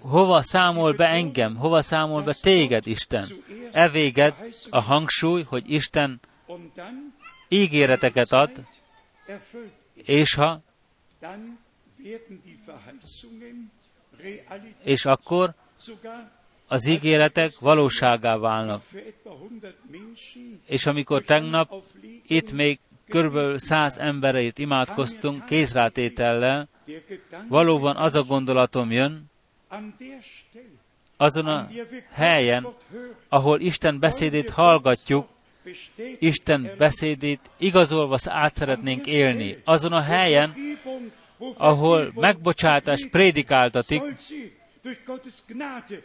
hova számol be engem, hova számol be téged, Isten. E véged a hangsúly, hogy Isten ígéreteket ad, és ha és akkor az ígéretek valóságá válnak. És amikor tegnap itt még kb. száz embereit imádkoztunk kézrátétellel, valóban az a gondolatom jön, azon a helyen, ahol Isten beszédét hallgatjuk, Isten beszédét igazolva át szeretnénk élni. Azon a helyen, ahol megbocsátás prédikáltatik,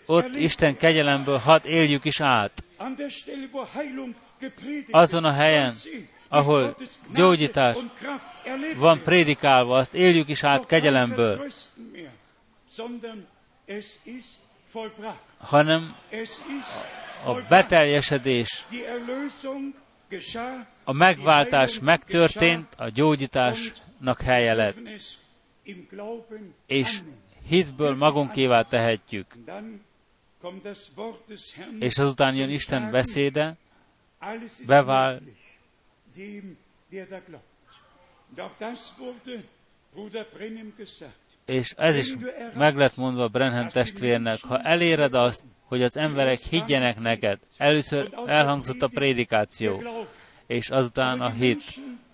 ott Isten kegyelemből hat éljük is át. Azon a helyen, ahol gyógyítás van prédikálva, azt éljük is át kegyelemből, hanem a beteljesedés, a megváltás megtörtént, a gyógyításnak helye lett. És hitből magunkévá tehetjük. És azután jön Isten beszéde, bevál, és ez is meg lett mondva Brenham testvérnek, ha eléred azt, hogy az emberek higgyenek neked, először elhangzott a prédikáció, és azután a hit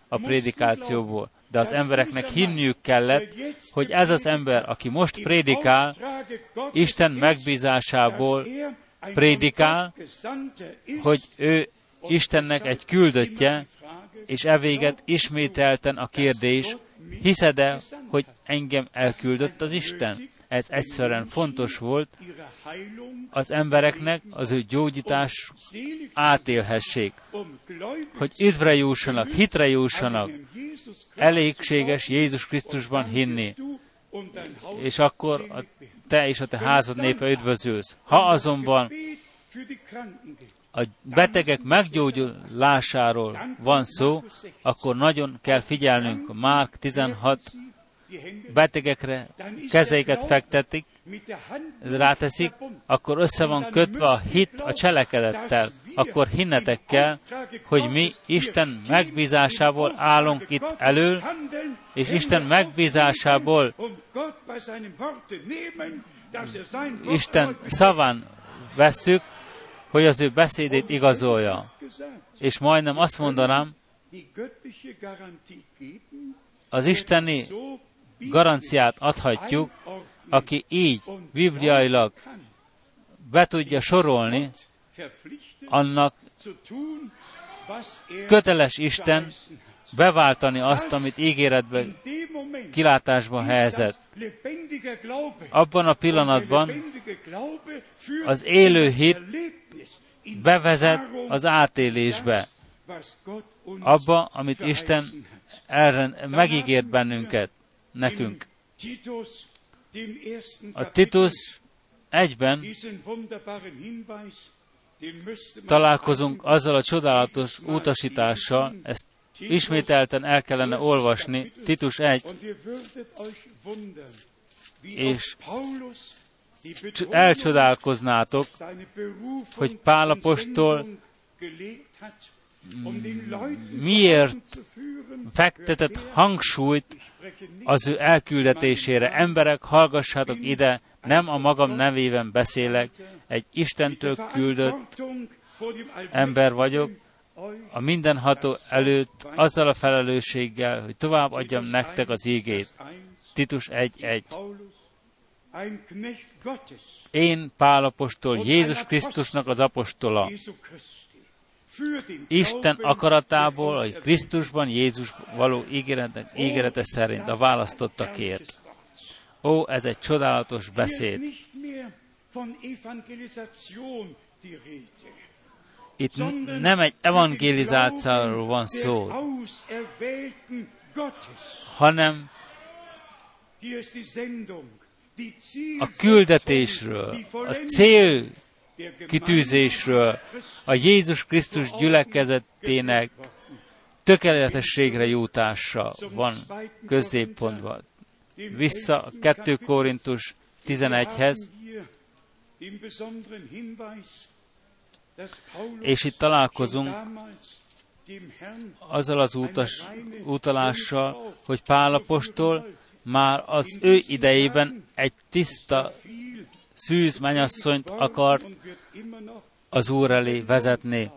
a prédikációból de az embereknek hinniük kellett, hogy ez az ember, aki most prédikál, Isten megbízásából prédikál, hogy ő Istennek egy küldöttje, és evéget ismételten a kérdés, hiszed-e, hogy engem elküldött az Isten? Ez egyszerűen fontos volt az embereknek az ő gyógyítás átélhessék, hogy üdvre jussanak, hitre jussanak, elégséges Jézus Krisztusban hinni, és akkor a te és a te házad népe üdvözülsz. Ha azonban a betegek meggyógyulásáról van szó, akkor nagyon kell figyelnünk. Márk 16 betegekre kezeiket fektetik, ráteszik, akkor össze van kötve a hit a cselekedettel. Akkor hinnetek kell, hogy mi Isten megbízásából állunk itt elől, és Isten megbízásából Isten szaván vesszük, hogy az ő beszédét igazolja. És majdnem azt mondanám, az isteni garanciát adhatjuk, aki így bibliailag be tudja sorolni, annak köteles Isten beváltani azt, amit ígéretbe, kilátásba helyezett. Abban a pillanatban az élő hit bevezet az átélésbe, abba, amit Isten erre megígért bennünket, nekünk. A Titus egyben találkozunk azzal a csodálatos utasítással, ezt ismételten el kellene olvasni, Titus 1, és elcsodálkoznátok, hogy Pálapostól miért fektetett hangsúlyt az ő elküldetésére. Emberek, hallgassátok ide, nem a magam nevében beszélek, egy Istentől küldött ember vagyok, a mindenható előtt azzal a felelősséggel, hogy tovább adjam nektek az ígét. Titus 1.1. Én Pálapostól, Jézus Krisztusnak az apostola, Isten akaratából, hogy Krisztusban Jézus való ígérete, ígérete szerint a választottakért. Ó, ez egy csodálatos beszéd. Itt nem egy evangelizációról van szó, hanem a küldetésről, a cél kitűzésről, a Jézus Krisztus gyülekezetének tökéletességre jutása van középpontban. Vissza a 2 Korintus 11-hez, és itt találkozunk azzal az utas, utalással, hogy Pálapostól már az ő idejében egy tiszta szűz menyasszonyt akart az Úr elé vezetni.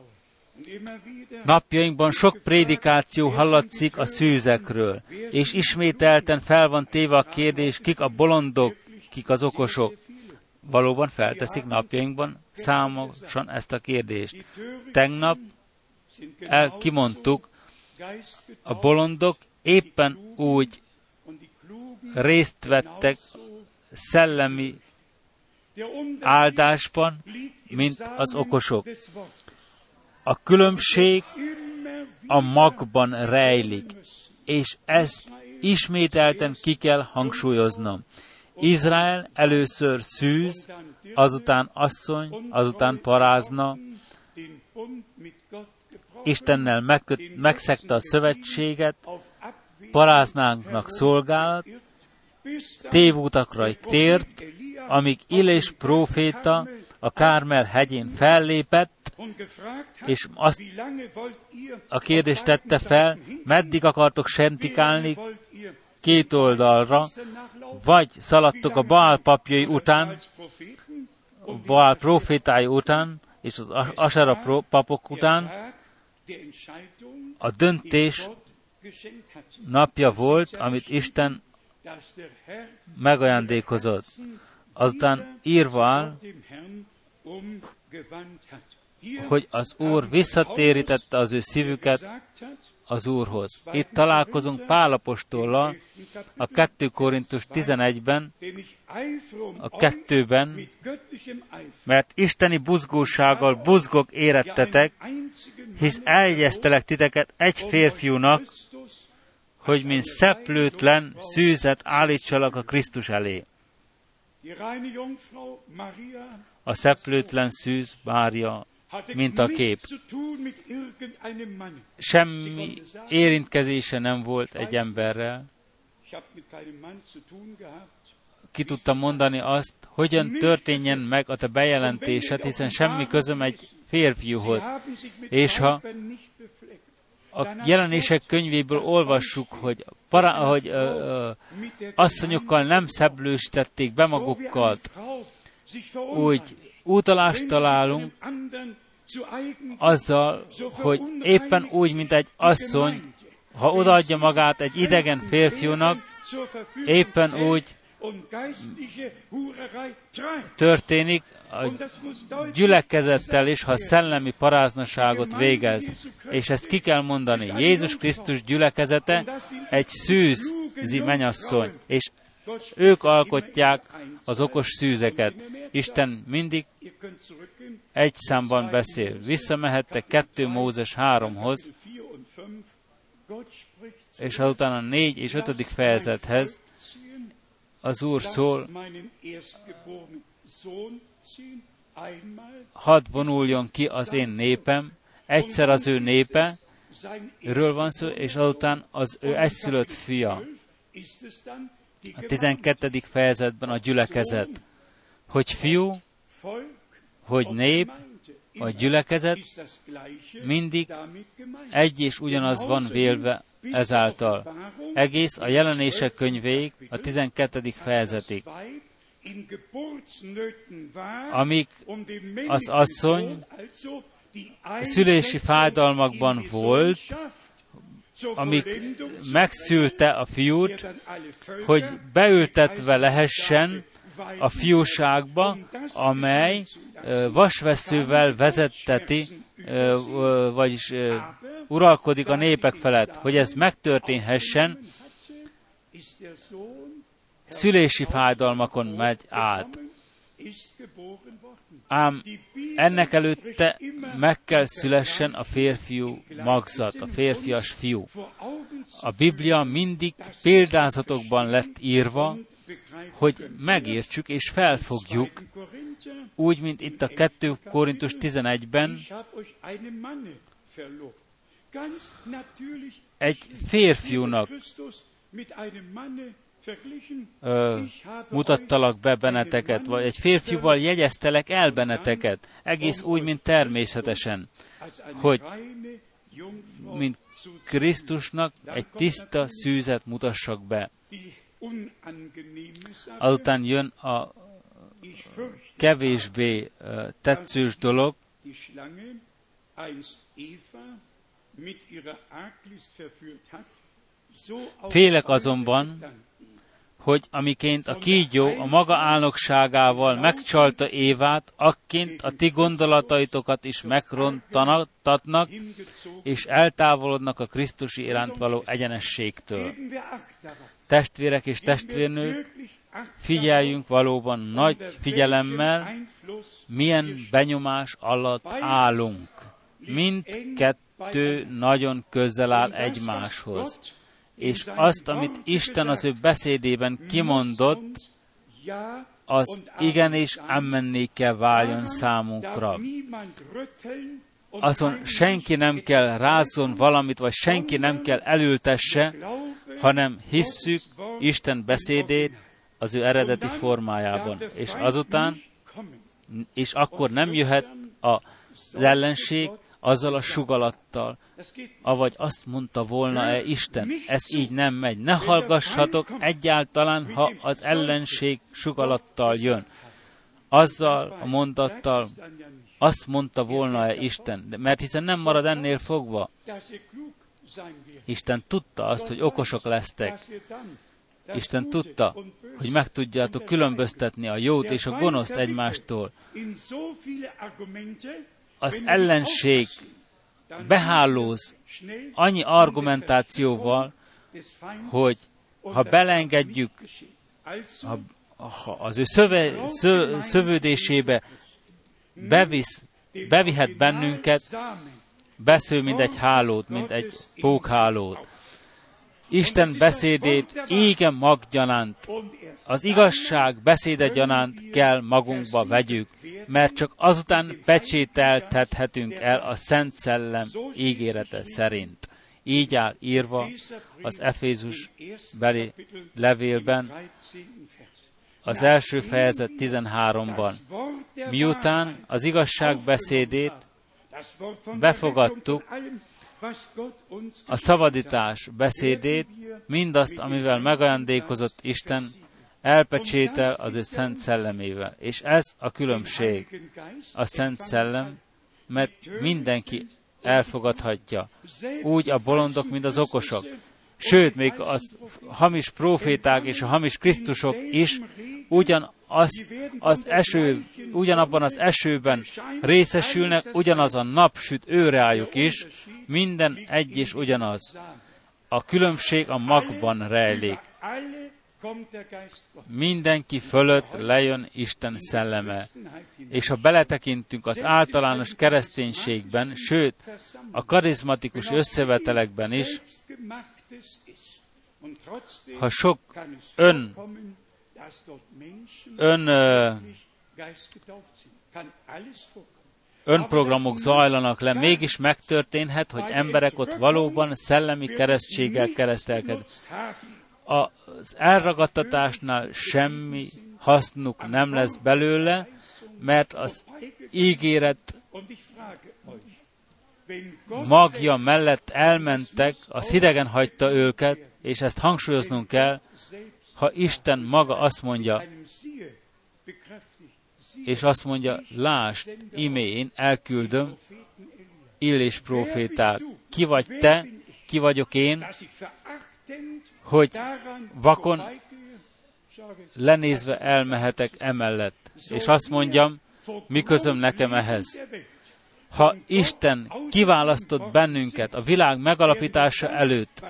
Napjainkban sok prédikáció hallatszik a szűzekről, és ismételten fel van téve a kérdés, kik a bolondok, kik az okosok. Valóban felteszik napjainkban számosan ezt a kérdést. Tegnap el kimondtuk, a bolondok éppen úgy részt vettek szellemi áldásban, mint az okosok. A különbség a magban rejlik, és ezt ismételten ki kell hangsúlyoznom. Izrael először szűz, azután asszony, azután parázna, Istennel megköt, megszegte a szövetséget, paráznánknak szolgálat, tévútakra tért, amíg Illés próféta a Kármel hegyén fellépett, és azt a kérdést tette fel, meddig akartok sentikálni két oldalra, vagy szaladtok a Baal papjai után, Baal profétái után, és az Asera papok után, a döntés napja volt, amit Isten megajándékozott. Azután írva hogy az Úr visszatérítette az ő szívüket az Úrhoz. Itt találkozunk Pálapostollal a 2 Korintus 11-ben, a kettőben, mert isteni buzgósággal buzgok érettetek, hisz eljesztelek titeket egy férfiúnak, hogy mint szeplőtlen szűzet állítsalak a Krisztus elé. A szeplőtlen szűz Mária, mint a kép. Semmi érintkezése nem volt egy emberrel. Ki tudtam mondani azt, hogyan történjen meg a te bejelentésed, hiszen semmi közöm egy férfiúhoz. És ha a jelenések könyvéből olvassuk, hogy, para, hogy ö, ö, asszonyokkal nem szeblősítették be magukkal, úgy utalást találunk azzal, hogy éppen úgy, mint egy asszony, ha odaadja magát egy idegen férfiúnak, éppen úgy történik a gyülekezettel is, ha szellemi paráznaságot végez. És ezt ki kell mondani. Jézus Krisztus gyülekezete egy szűzi menyasszony, és ők alkotják az okos szűzeket. Isten mindig egy számban beszél. Visszamehettek 2 Mózes 3-hoz, és azután a 4 és 5. fejezethez, az Úr szól, hadd vonuljon ki az én népem, egyszer az ő népe, ről van szó, és azután az ő egyszülött fia. A 12. fejezetben a gyülekezet, hogy fiú, hogy nép, a gyülekezet mindig egy és ugyanaz van vélve ezáltal. Egész a jelenések könyvéig, a 12. fejezetig. Amíg az asszony szülési fájdalmakban volt, amíg megszülte a fiút, hogy beültetve lehessen a fiúságba, amely vasveszővel vezetteti, vagyis uralkodik a népek felett, hogy ez megtörténhessen, szülési fájdalmakon megy át. Ám ennek előtte meg kell szülessen a férfiú magzat, a férfias fiú. A Biblia mindig példázatokban lett írva, hogy megértsük és felfogjuk, úgy, mint itt a 2 Korintus 11-ben, egy férfiúnak ö, mutattalak be benneteket, vagy egy férfival jegyeztelek el benneteket, egész úgy, mint természetesen, hogy mint Krisztusnak egy tiszta szűzet mutassak be. Azután jön a kevésbé tetszős dolog, Félek azonban, hogy amiként a kígyó a maga álnokságával megcsalta Évát, akként a ti gondolataitokat is megrontatnak, és eltávolodnak a Krisztusi iránt való egyenességtől. Testvérek és testvérnők, figyeljünk valóban nagy figyelemmel, milyen benyomás alatt állunk. Mindkettő nagyon közel áll egymáshoz. És azt, amit Isten az ő beszédében kimondott, az igenis ammenné kell váljon számunkra. Azon senki nem kell rázzon valamit, vagy senki nem kell elültesse, hanem hisszük Isten beszédét az ő eredeti formájában. És azután, és akkor nem jöhet az ellenség azzal a sugalattal, avagy azt mondta volna-e Isten, ez így nem megy. Ne hallgassatok egyáltalán, ha az ellenség sugalattal jön. Azzal a mondattal azt mondta volna-e Isten, mert hiszen nem marad ennél fogva. Isten tudta azt, hogy okosok lesztek. Isten tudta, hogy meg tudjátok különböztetni a jót és a gonoszt egymástól. Az ellenség behálóz annyi argumentációval, hogy ha belengedjük ha, ha az ő szöve, szö, szövődésébe bevisz, bevihet bennünket, besző, mint egy hálót, mint egy pókhálót. Isten beszédét égen maggyanánt, az igazság beszéde gyanánt kell magunkba vegyük, mert csak azután pecsételtethetünk el a Szent Szellem ígérete szerint. Így áll írva az Efézus beli levélben, az első fejezet 13-ban. Miután az igazság beszédét befogadtuk, a szabadítás beszédét, mindazt, amivel megajándékozott Isten, elpecsétel az ő szent szellemével. És ez a különbség. A szent szellem, mert mindenki elfogadhatja. Úgy a bolondok, mint az okosok. Sőt, még az hamis proféták és a hamis Krisztusok is ugyan az, az eső, ugyanabban az esőben részesülnek, ugyanaz a nap süt őreájuk is, minden egy és ugyanaz. A különbség a magban rejlik. Mindenki fölött lejön Isten szelleme. És ha beletekintünk az általános kereszténységben, sőt, a karizmatikus összevetelekben is, ha sok ön, ön önprogramok zajlanak le, mégis megtörténhet, hogy emberek ott valóban szellemi keresztséggel keresztelkednek. Az elragadtatásnál semmi hasznuk nem lesz belőle, mert az ígéret magja mellett elmentek, az hidegen hagyta őket, és ezt hangsúlyoznunk kell, ha Isten maga azt mondja, és azt mondja, lásd, imé én elküldöm illés profétát. Ki vagy te, ki vagyok én, hogy vakon lenézve elmehetek emellett. És azt mondjam, mi közöm nekem ehhez ha Isten kiválasztott bennünket a világ megalapítása előtt,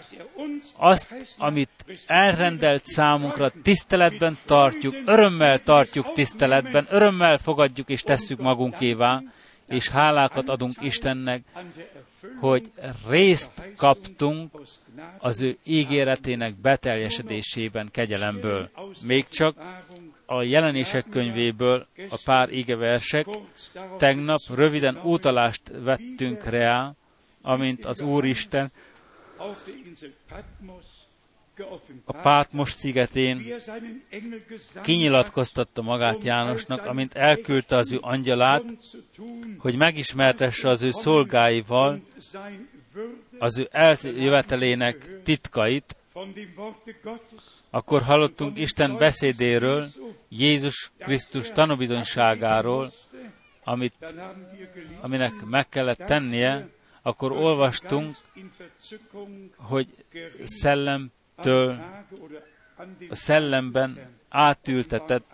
azt, amit elrendelt számunkra, tiszteletben tartjuk, örömmel tartjuk tiszteletben, örömmel fogadjuk és tesszük magunkévá, és hálákat adunk Istennek, hogy részt kaptunk az ő ígéretének beteljesedésében kegyelemből. Még csak a jelenések könyvéből a pár igeversek. Tegnap röviden utalást vettünk rá, amint az Úristen a Pátmos szigetén kinyilatkoztatta magát Jánosnak, amint elküldte az ő angyalát, hogy megismertesse az ő szolgáival az ő eljövetelének titkait, akkor hallottunk Isten beszédéről, Jézus Krisztus tanúbizonyságáról, amit, aminek meg kellett tennie, akkor olvastunk, hogy szellemtől, a szellemben átültetett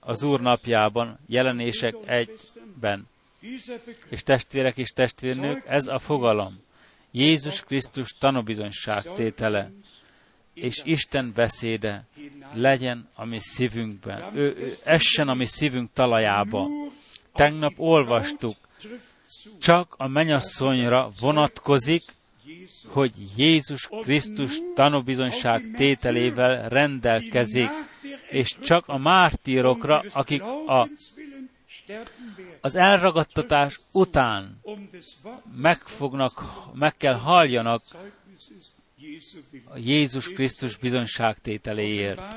az Úr napjában, jelenések egyben. És testvérek és testvérnők, ez a fogalom. Jézus Krisztus tanúbizonyság tétele és Isten beszéde legyen a mi szívünkben. Ő, ő essen a mi szívünk talajába. Tegnap olvastuk, csak a menyasszonyra vonatkozik, hogy Jézus Krisztus tanúbizonyság tételével rendelkezik, és csak a mártírokra, akik a, az elragadtatás után megfognak, meg kell halljanak a Jézus Krisztus bizonyságtételéért.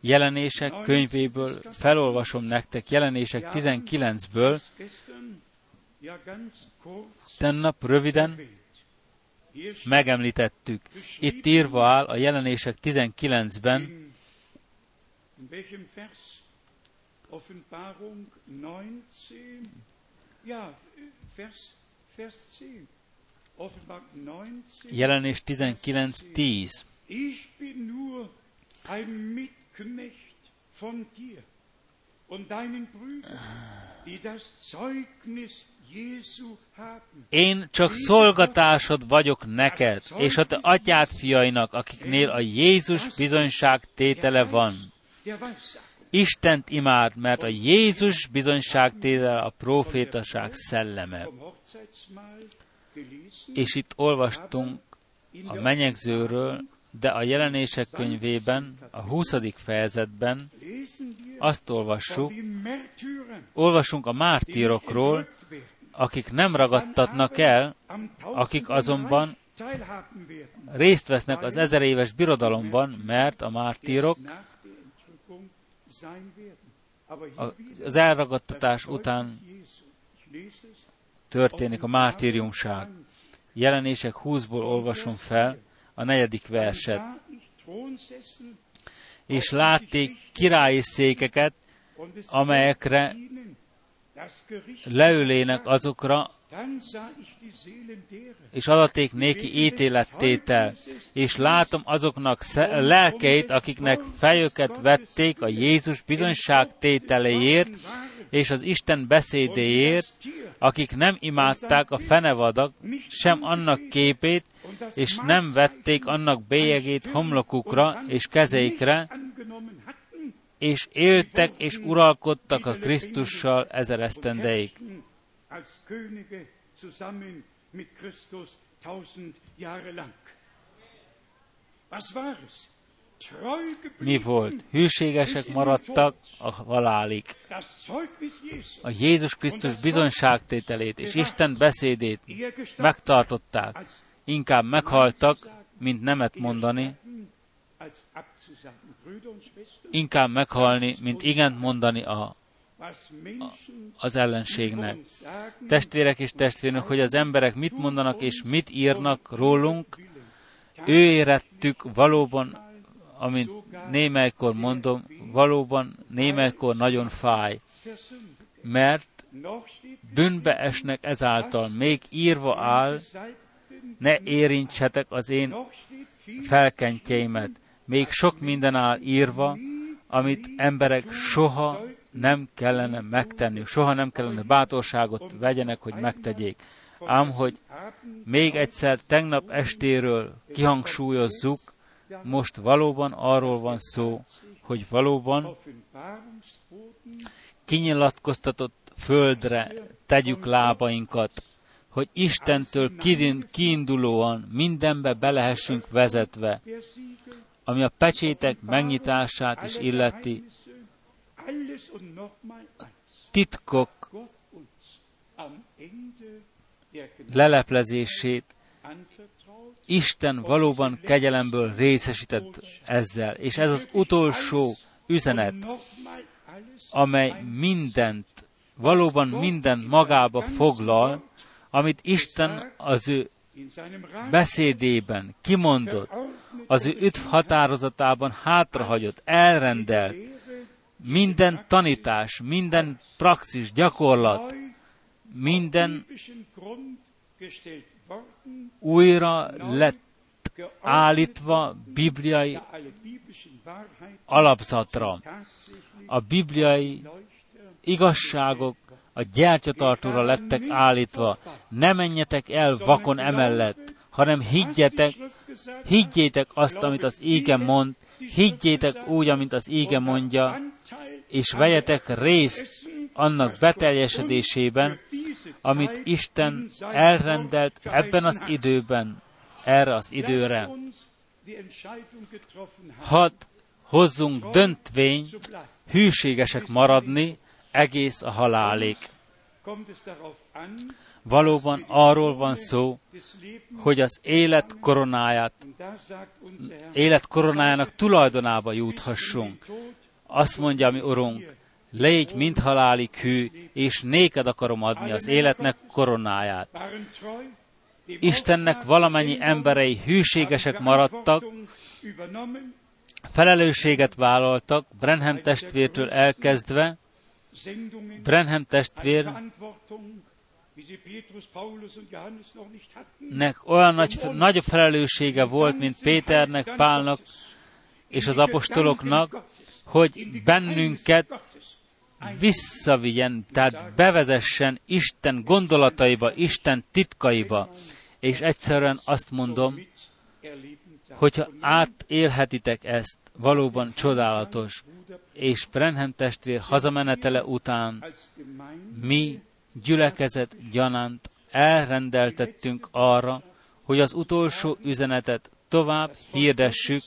Jelenések könyvéből felolvasom nektek, jelenések 19-ből, tennap röviden megemlítettük. Itt írva áll a jelenések 19-ben, Offenbarung 19, ja, Vers, Vers 10. Jelenés 19.10. Ich bin nur ein Mitknecht von dir und deinen Brüdern, die das Zeugnis én csak szolgatásod vagyok neked, és a te atyád fiainak, akiknél a Jézus bizonyság tétele van. Istent imád, mert a Jézus bizonyság tétele a profétaság szelleme. És itt olvastunk a menyegzőről, De a jelenések könyvében, a 20. fejezetben azt olvassuk, olvasunk a mártírokról, akik nem ragadtatnak el, akik azonban részt vesznek az ezer éves birodalomban, mert a mártírok az elragadtatás után történik a mártíriumság. Jelenések 20-ból olvasom fel a negyedik verset. És látték királyi székeket, amelyekre leülének azokra, és adaték néki ítélettétel, és látom azoknak lelkeit, akiknek fejüket vették a Jézus bizonyság tételéért, és az Isten beszédéért, akik nem imádták a fenevadak, sem annak képét, és nem vették annak bélyegét homlokukra és kezeikre, és éltek és uralkodtak a Krisztussal ezer esztendeig. Mi volt? Hűségesek maradtak a halálig. A Jézus Krisztus bizonyságtételét és Isten beszédét megtartották. Inkább meghaltak, mint nemet mondani, inkább meghalni, mint igent mondani a, az ellenségnek. Testvérek és testvérnök, hogy az emberek mit mondanak és mit írnak rólunk, ő érettük valóban, amit némelykor mondom, valóban némelykor nagyon fáj, mert bűnbe esnek ezáltal, még írva áll, ne érintsetek az én felkentjeimet. Még sok minden áll írva, amit emberek soha nem kellene megtenni, soha nem kellene bátorságot vegyenek, hogy megtegyék. Ám, hogy még egyszer tegnap estéről kihangsúlyozzuk, most valóban arról van szó, hogy valóban kinyilatkoztatott földre tegyük lábainkat, hogy Istentől kiindulóan mindenbe belehessünk vezetve, ami a pecsétek megnyitását is illeti, titkok leleplezését Isten valóban kegyelemből részesített ezzel. És ez az utolsó üzenet, amely mindent, valóban mindent magába foglal, amit Isten az ő beszédében kimondott, az ő üdv határozatában hátrahagyott, elrendelt, minden tanítás, minden praxis, gyakorlat, minden újra lett állítva bibliai alapzatra. A bibliai igazságok a gyertyatartóra lettek állítva. Ne menjetek el vakon emellett, hanem higgyetek, higgyétek azt, amit az ége mond, higgyétek úgy, amit az ége mondja, és vegyetek részt annak beteljesedésében, amit Isten elrendelt ebben az időben, erre az időre. Hadd hozzunk döntvényt, hűségesek maradni egész a halálig. Valóban arról van szó, hogy az élet koronáját, élet koronájának tulajdonába juthassunk. Azt mondja mi Urunk, légy mint halálig hű, és néked akarom adni az életnek koronáját. Istennek valamennyi emberei hűségesek maradtak, felelősséget vállaltak, Brenham testvértől elkezdve, Brenham testvér nek olyan nagy, nagyobb felelőssége volt, mint Péternek, Pálnak és az apostoloknak, hogy bennünket visszavigyen, tehát bevezessen Isten gondolataiba, Isten titkaiba. És egyszerűen azt mondom, hogyha átélhetitek ezt, valóban csodálatos. És Brenhem testvér hazamenetele után mi gyülekezet gyanánt elrendeltettünk arra, hogy az utolsó üzenetet tovább hirdessük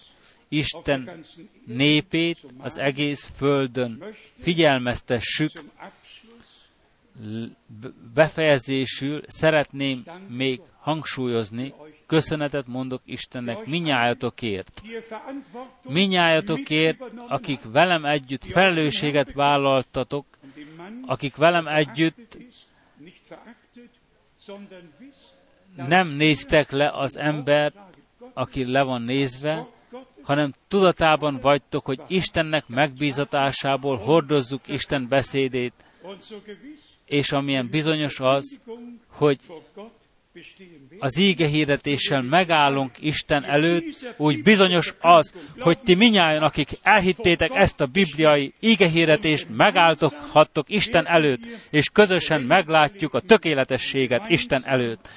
Isten népét az egész földön. Figyelmeztessük, befejezésül szeretném még hangsúlyozni, köszönetet mondok Istennek minnyájatokért. Minnyájatokért, akik velem együtt felelősséget vállaltatok, akik velem együtt nem néztek le az ember, aki le van nézve, hanem tudatában vagytok, hogy Istennek megbízatásából hordozzuk Isten beszédét, és amilyen bizonyos az, hogy az íge hirdetéssel megállunk Isten előtt, úgy bizonyos az, hogy ti minnyáján, akik elhittétek ezt a bibliai íge hirdetést, megálltok Isten előtt, és közösen meglátjuk a tökéletességet Isten előtt.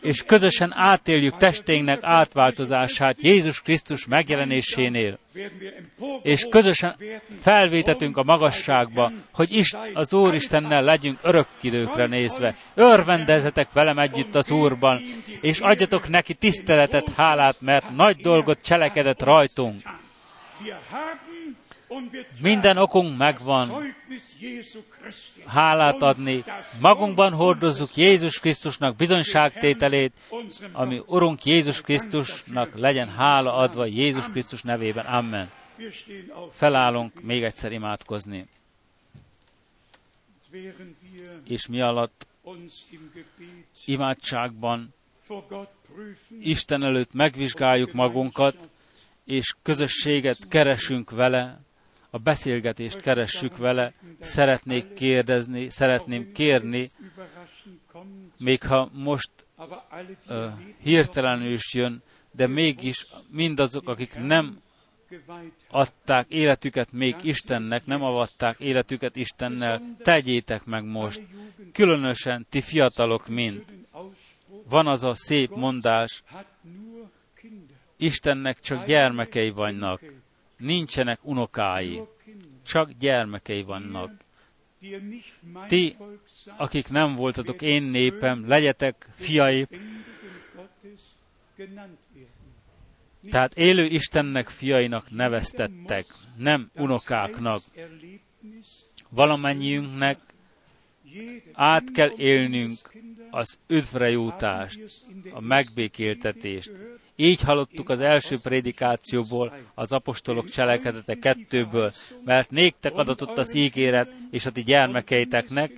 És közösen átéljük testénknek átváltozását Jézus Krisztus megjelenésénél. És közösen felvétetünk a magasságba, hogy is az Úristennel legyünk örökkidőkre nézve. Örvendezetek velem együtt az Úrban, és adjatok neki tiszteletet, hálát, mert nagy dolgot cselekedett rajtunk. Minden okunk megvan hálát adni, magunkban hordozzuk Jézus Krisztusnak bizonyságtételét, ami Urunk Jézus Krisztusnak legyen hála adva Jézus Krisztus nevében. Amen. Felállunk még egyszer imádkozni. És mi alatt imádságban Isten előtt megvizsgáljuk magunkat, és közösséget keresünk vele, a beszélgetést keressük vele, szeretnék kérdezni, szeretném kérni, még ha most uh, hirtelenül is jön, de mégis mindazok, akik nem adták életüket még Istennek, nem avatták életüket Istennel, tegyétek meg most, különösen ti fiatalok mind. Van az a szép mondás, Istennek csak gyermekei vannak, nincsenek unokái, csak gyermekei vannak. Ti, akik nem voltatok én népem, legyetek fiai, tehát élő Istennek fiainak neveztettek, nem unokáknak. Valamennyiünknek át kell élnünk az üdvrejutást, a megbékéltetést. Így hallottuk az első prédikációból, az apostolok cselekedete kettőből, mert néktek adatott az ígéret, és a ti gyermekeiteknek,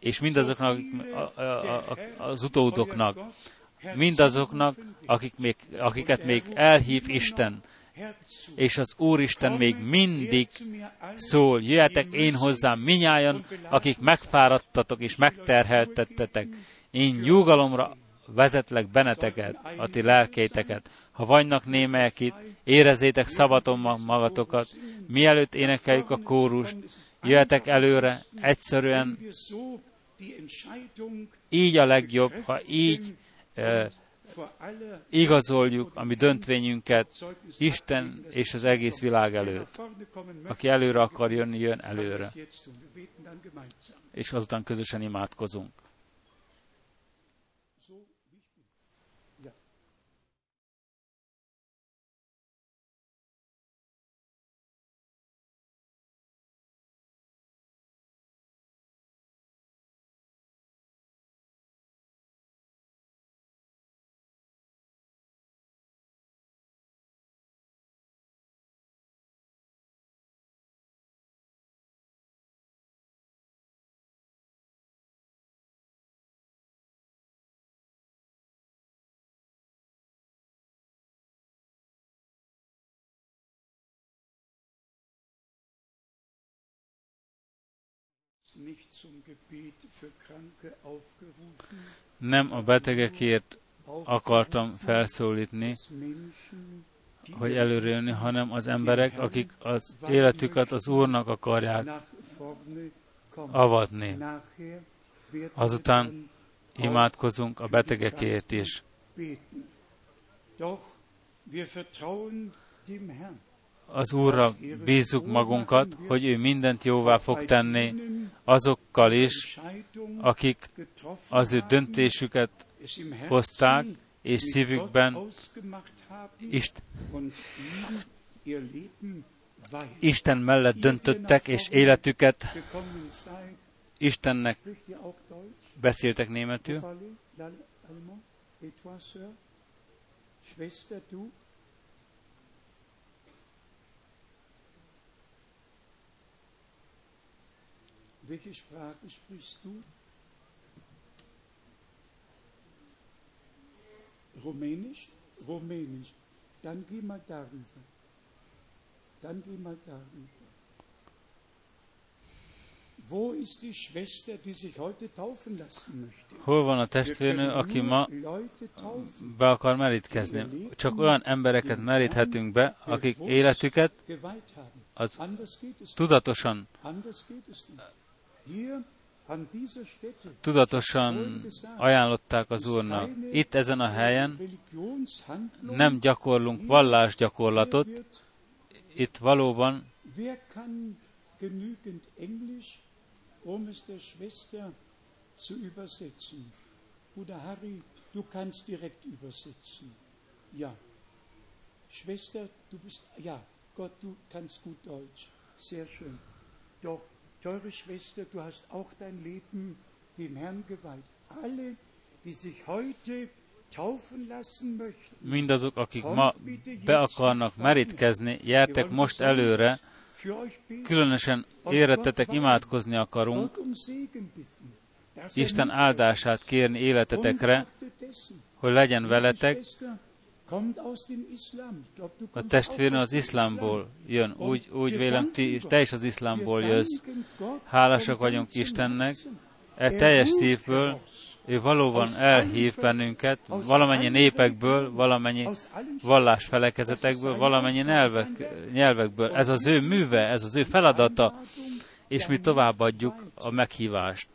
és mindazoknak, az utódoknak, mindazoknak, akik még, akiket még elhív Isten, és az Úristen még mindig szól, jöjjetek én hozzám minnyájan, akik megfáradtatok és megterheltettetek. Én nyugalomra vezetlek benneteket, a ti lelkéteket. Ha vannak némelyek itt, érezzétek szabaton magatokat, mielőtt énekeljük a kórust, jöhetek előre, egyszerűen így a legjobb, ha így e, igazoljuk a mi döntvényünket Isten és az egész világ előtt. Aki előre akar jönni, jön előre. És azután közösen imádkozunk. Nem a betegekért akartam felszólítni, hogy előre jönni, hanem az emberek, akik az életüket az Úrnak akarják avatni. Azután imádkozunk a betegekért is az Úrra bízzuk magunkat, hogy ő mindent jóvá fog tenni azokkal is, akik az ő döntésüket hozták, és szívükben Isten, Isten mellett döntöttek, és életüket Istennek beszéltek németül. Welche Sprache sprichst du? Rumänisch? Rumänisch. Dann geh mal darüber. Dann geh mal darüber. Hol van a testvérnő, aki ma be akar merítkezni? Csak olyan embereket meríthetünk be, akik életüket az tudatosan tudatosan ajánlották az Úrnak. Itt ezen a helyen nem gyakorlunk vallásgyakorlatot, itt valóban um es der Schwester zu übersetzen. Bruder Harry, du kannst direkt übersetzen. Ja. Schwester, du bist, ja, Gott, du kannst gut Deutsch. Sehr schön. Doch, teure Schwester, du hast auch dein Leben dem Herrn geweiht. Alle, die sich heute Mindazok, akik ma be akarnak merítkezni, jertek most előre, Különösen érettetek imádkozni akarunk, Isten áldását kérni életetekre, hogy legyen veletek. A testvérnő az iszlámból jön. Úgy, úgy vélem, ti, te is az iszlámból jössz. Hálásak vagyunk Istennek, e teljes szívből, ő valóban elhív bennünket valamennyi népekből, valamennyi vallásfelekezetekből, valamennyi nyelvek, nyelvekből. Ez az ő műve, ez az ő feladata, és mi továbbadjuk a meghívást.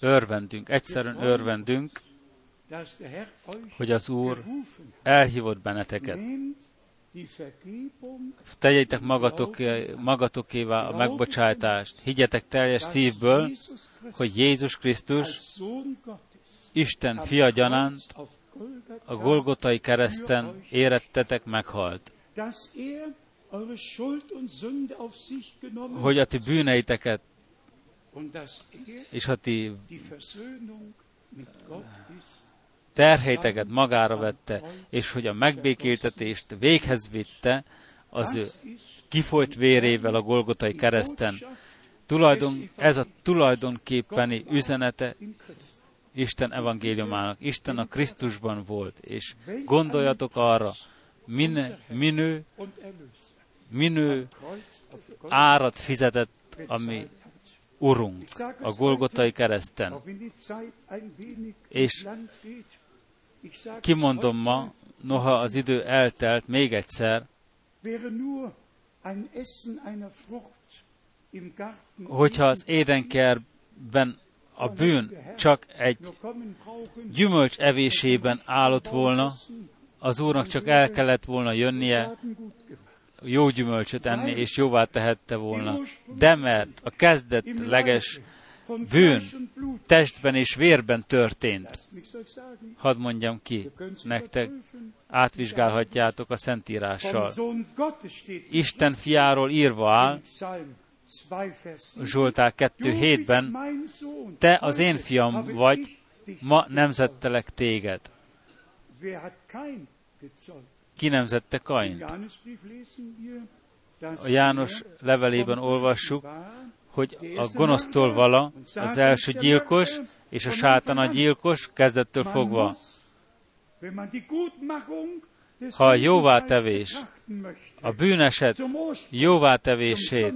Örvendünk, egyszerűen örvendünk, hogy az Úr elhívott benneteket. Tegyétek magatok, magatokévá a megbocsátást. Higgyetek teljes szívből, hogy Jézus Krisztus, Isten fia gyanánt, a Golgotai kereszten érettetek meghalt. Hogy a ti bűneiteket és a ti terheiteket magára vette, és hogy a megbékéltetést véghez vitte az ő kifolyt vérével a Golgotai kereszten. Tulajdon, ez a tulajdonképpeni üzenete Isten evangéliumának. Isten a Krisztusban volt, és gondoljatok arra, min, minő, minő árat fizetett a mi Urunk a Golgotai kereszten. És kimondom ma, noha az idő eltelt még egyszer, hogyha az édenkertben a bűn csak egy gyümölcs evésében állott volna, az Úrnak csak el kellett volna jönnie, jó gyümölcsöt enni, és jóvá tehette volna. De mert a kezdetleges bűn testben és vérben történt. Hadd mondjam ki, nektek átvizsgálhatjátok a Szentírással. Isten fiáról írva áll, Zsoltár 2.7-ben, te az én fiam vagy, ma nemzettelek téged. Ki nemzette Kaint? A János levelében olvassuk, hogy a gonosztól vala az első gyilkos, és a sátana gyilkos kezdettől fogva. Ha a jóvátevés, a bűneset jóvátevését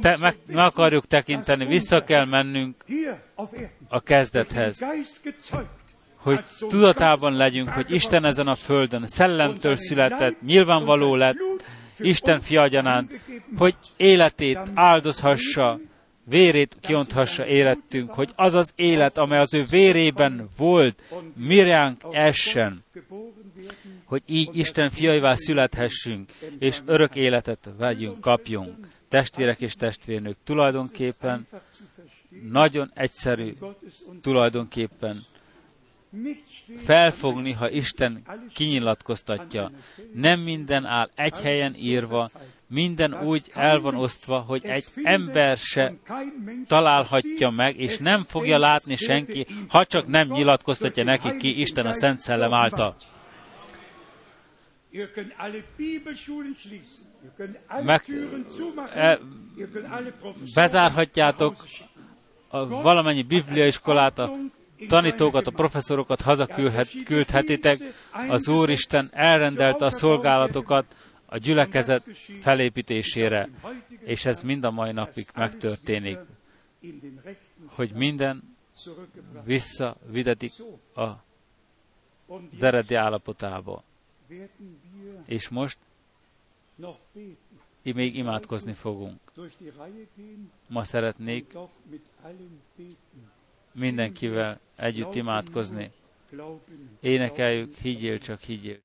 te, meg, meg akarjuk tekinteni, vissza kell mennünk a kezdethez, hogy tudatában legyünk, hogy Isten ezen a földön szellemtől született, nyilvánvaló lett, Isten fiagyanánt, hogy életét áldozhassa, vérét kionthassa életünk, hogy az az élet, amely az ő vérében volt, mirjánk essen, hogy így Isten fiaivá születhessünk, és örök életet vegyünk, kapjunk. Testvérek és testvérnők, tulajdonképpen nagyon egyszerű, tulajdonképpen felfogni, ha Isten kinyilatkoztatja. Nem minden áll egy helyen írva, minden úgy el van osztva, hogy egy ember se találhatja meg, és nem fogja látni senki, ha csak nem nyilatkoztatja neki ki Isten a Szent Szellem által. Meg, e, bezárhatjátok a valamennyi bibliaiskolát, a tanítókat, a professzorokat hazaküldhetitek, az Úristen elrendelte a szolgálatokat a gyülekezet felépítésére, és ez mind a mai napig megtörténik, hogy minden visszavidetik a az eredeti állapotába. És most még imádkozni fogunk. Ma szeretnék mindenkivel együtt imádkozni. Énekeljük, higgyél csak, higgyél.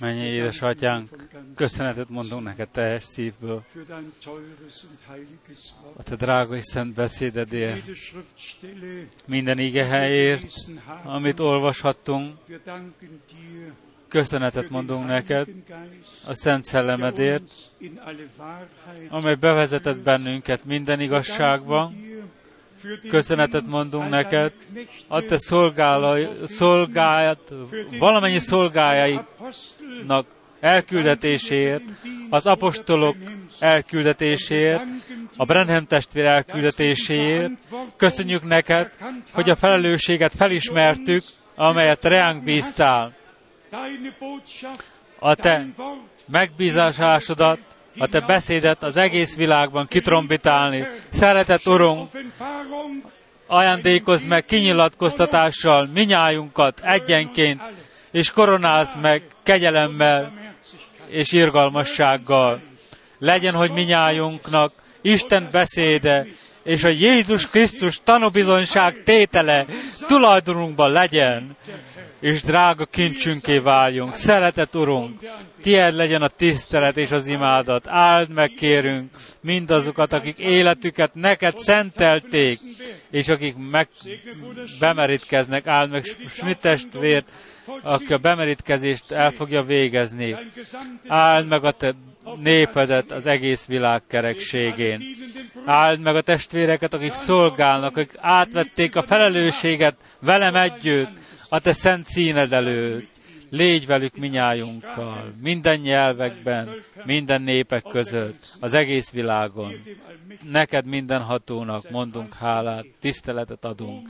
Mennyi édes édesatyánk, köszönetet mondunk neked teljes szívből. A te drága és szent beszédedért, minden ige helyért, amit olvashattunk. Köszönetet mondunk neked a Szent Szellemedért, amely bevezetett bennünket minden igazságban. Köszönetet mondunk neked a te szolgálat, valamennyi szolgájainak elküldetésért, az apostolok elküldetéséért, a Brenhem testvér elküldetéséért. Köszönjük neked, hogy a felelősséget felismertük, amelyet reánk bíztál. A te megbízásásodat, a te beszédet az egész világban kitrombitálni. Szeretett Urunk, ajándékozz meg kinyilatkoztatással minnyájunkat egyenként, és koronázd meg kegyelemmel és irgalmassággal. Legyen, hogy minnyájunknak Isten beszéde és a Jézus Krisztus tanúbizonyság tétele tulajdonunkban legyen, és drága kincsünké váljunk. Szeretet, Urunk, tied legyen a tisztelet és az imádat. Áld meg, kérünk, mindazokat, akik életüket neked szentelték, és akik meg bemerítkeznek, áld meg Schmidt testvért, aki a bemerítkezést el fogja végezni. Áld meg a te népedet az egész világ kerekségén. Áld meg a testvéreket, akik szolgálnak, akik átvették a felelősséget velem együtt, a te szent színed előtt. Légy velük minnyájunkkal, minden nyelvekben, minden népek között, az egész világon. Neked minden hatónak mondunk hálát, tiszteletet adunk,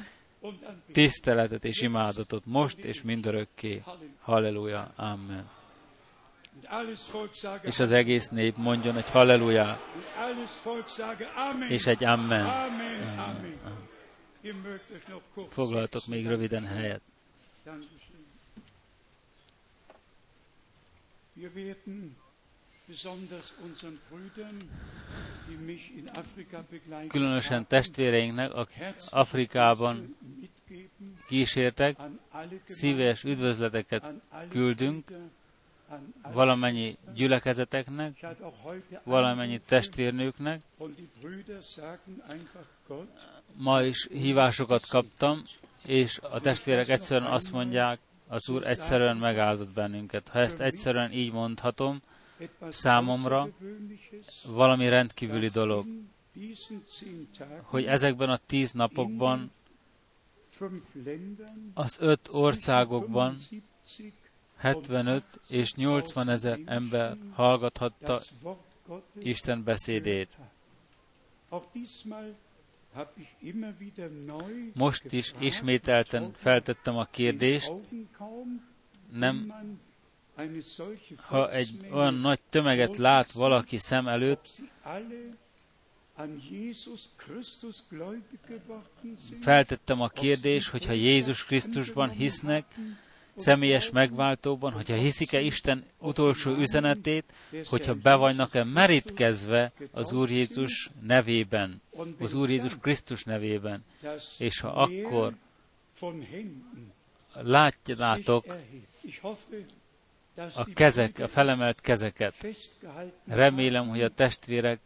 tiszteletet és imádatot most és mindörökké. Halleluja, Amen. És az egész nép mondjon egy halleluja, és egy amen. amen. Foglaltok még röviden helyet. Különösen testvéreinknek, akik Afrikában kísértek, szíves üdvözleteket küldünk valamennyi gyülekezeteknek, valamennyi testvérnőknek. Ma is hívásokat kaptam, és a testvérek egyszerűen azt mondják, az Úr egyszerűen megáldott bennünket. Ha ezt egyszerűen így mondhatom, számomra valami rendkívüli dolog, hogy ezekben a tíz napokban az öt országokban 75 és 80 ezer ember hallgathatta Isten beszédét. Most is ismételten feltettem a kérdést, nem, ha egy olyan nagy tömeget lát valaki szem előtt, feltettem a kérdést, hogyha Jézus Krisztusban hisznek, személyes megváltóban, hogyha hiszik-e Isten utolsó üzenetét, hogyha be vannak-e merítkezve az Úr Jézus nevében, az Úr Jézus Krisztus nevében, és ha akkor látjátok a kezek, a felemelt kezeket, remélem, hogy a testvérek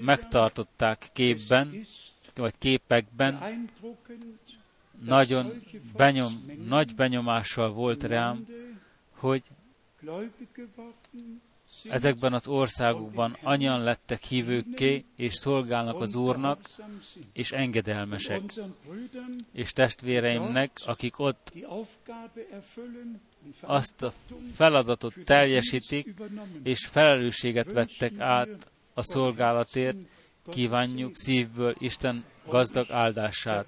megtartották képben, vagy képekben, nagyon benyom, nagy benyomással volt rám, hogy ezekben az országokban annyian lettek hívőkké, és szolgálnak az Úrnak, és engedelmesek. És testvéreimnek, akik ott azt a feladatot teljesítik, és felelősséget vettek át a szolgálatért, kívánjuk szívből Isten gazdag áldását.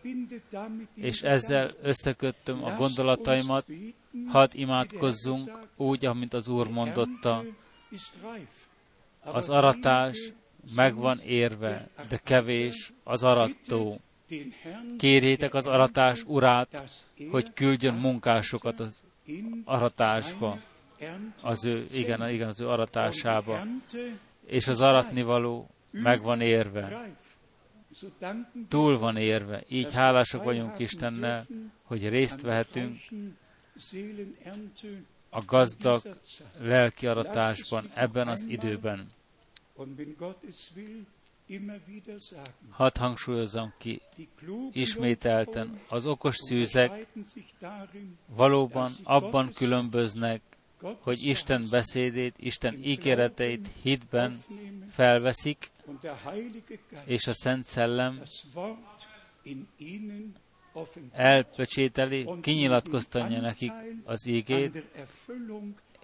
És ezzel összeköttöm a gondolataimat, hadd imádkozzunk úgy, amint az Úr mondotta. Az aratás megvan érve, de kevés az arattó. Kérjétek az aratás urát, hogy küldjön munkásokat az aratásba, az ő, igen, igen, az ő aratásába, és az aratnivaló meg van érve túl van érve. Így hálásak vagyunk Istennel, hogy részt vehetünk a gazdag lelki aratásban ebben az időben. Hadd hangsúlyozzam ki, ismételten, az okos szűzek valóban abban különböznek, hogy Isten beszédét, Isten ígéreteit hitben felveszik, és a Szent Szellem elpöcsételi, kinyilatkoztatja nekik az ígét,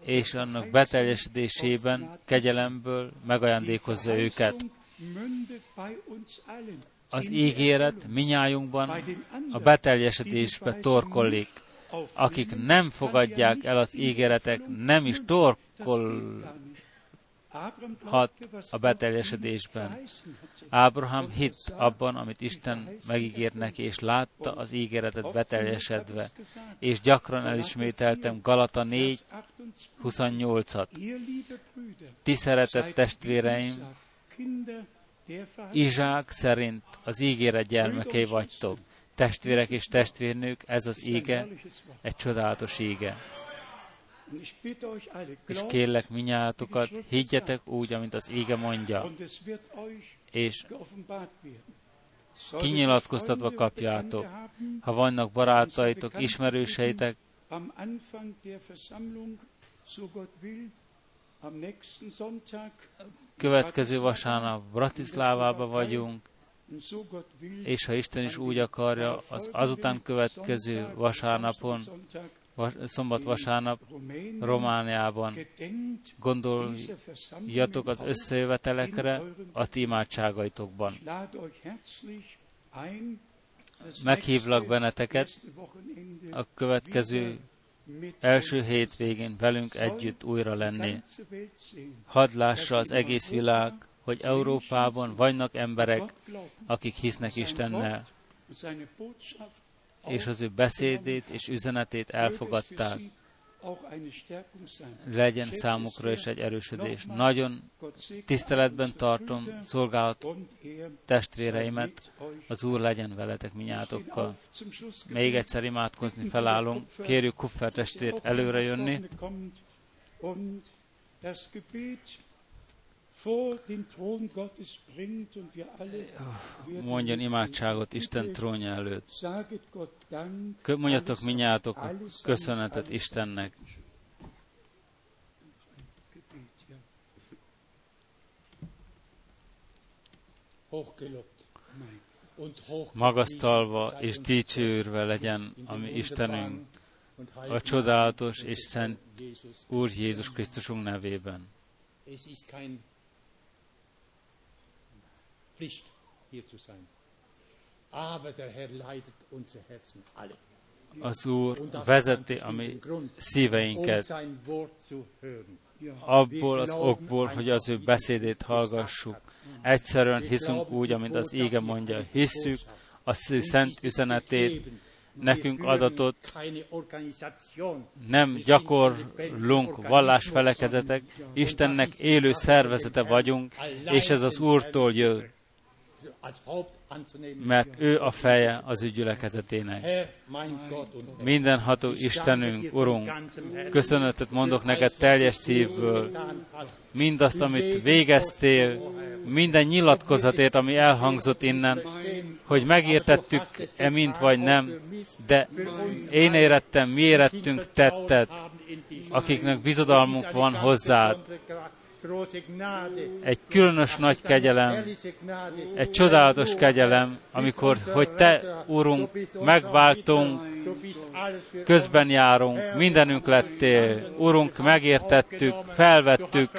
és annak beteljesedésében kegyelemből megajándékozza őket. Az ígéret minnyájunkban a beteljesedésbe torkollik. Akik nem fogadják el az ígéretek, nem is torkolhat a beteljesedésben. Ábrahám hitt abban, amit Isten megígért neki, és látta az ígéretet beteljesedve. És gyakran elismételtem Galata 4, 28-at. Ti szeretett testvéreim, Izsák szerint az ígéret gyermekei vagytok. Testvérek és testvérnők, ez az ége, egy csodálatos ége. És kérlek minnyátokat, higgyetek úgy, amint az ége mondja, és kinyilatkoztatva kapjátok. Ha vannak barátaitok, ismerőseitek, következő vasárnap Bratislávában vagyunk, és ha Isten is úgy akarja, az azután következő vasárnapon, szombat vasárnap Romániában gondoljatok az összejövetelekre a ti imádságaitokban. Meghívlak benneteket a következő első hétvégén velünk együtt újra lenni. Hadd lássa az egész világ, hogy Európában vannak emberek, akik hisznek Istennel, és az ő beszédét és üzenetét elfogadták. Legyen számukra is egy erősödés. Nagyon tiszteletben tartom szolgálat testvéreimet, az Úr legyen veletek minnyátokkal. Még egyszer imádkozni felállunk, kérjük Kupfer testvért előre jönni, mondjon imádságot Isten trónja előtt. Mondjatok minnyátok köszönetet Istennek. Magasztalva és dicsőrve legyen, ami Istenünk, a csodálatos és szent Úr Jézus Krisztusunk nevében. Pflicht, hier zu sein. Aber der Herr leitet unsere Herzen alle. Az Úr vezeti a mi szíveinket. abból az okból, hogy az ő beszédét hallgassuk. Egyszerűen hiszünk úgy, amint az ége mondja. Hisszük a szű szent üzenetét, nekünk adatot, nem gyakorlunk vallásfelekezetek, Istennek élő szervezete vagyunk, és ez az Úrtól jön mert ő a feje az ügyülekezetének. Mindenható Istenünk, Urunk, köszönetet mondok neked teljes szívből, mindazt, amit végeztél, minden nyilatkozatért, ami elhangzott innen, hogy megértettük-e mint vagy nem, de én érettem, mi érettünk tetted, akiknek bizodalmunk van hozzád egy különös nagy kegyelem, egy csodálatos kegyelem, amikor, hogy Te, Úrunk, megváltunk, közben járunk, mindenünk lettél, Úrunk, megértettük, felvettük,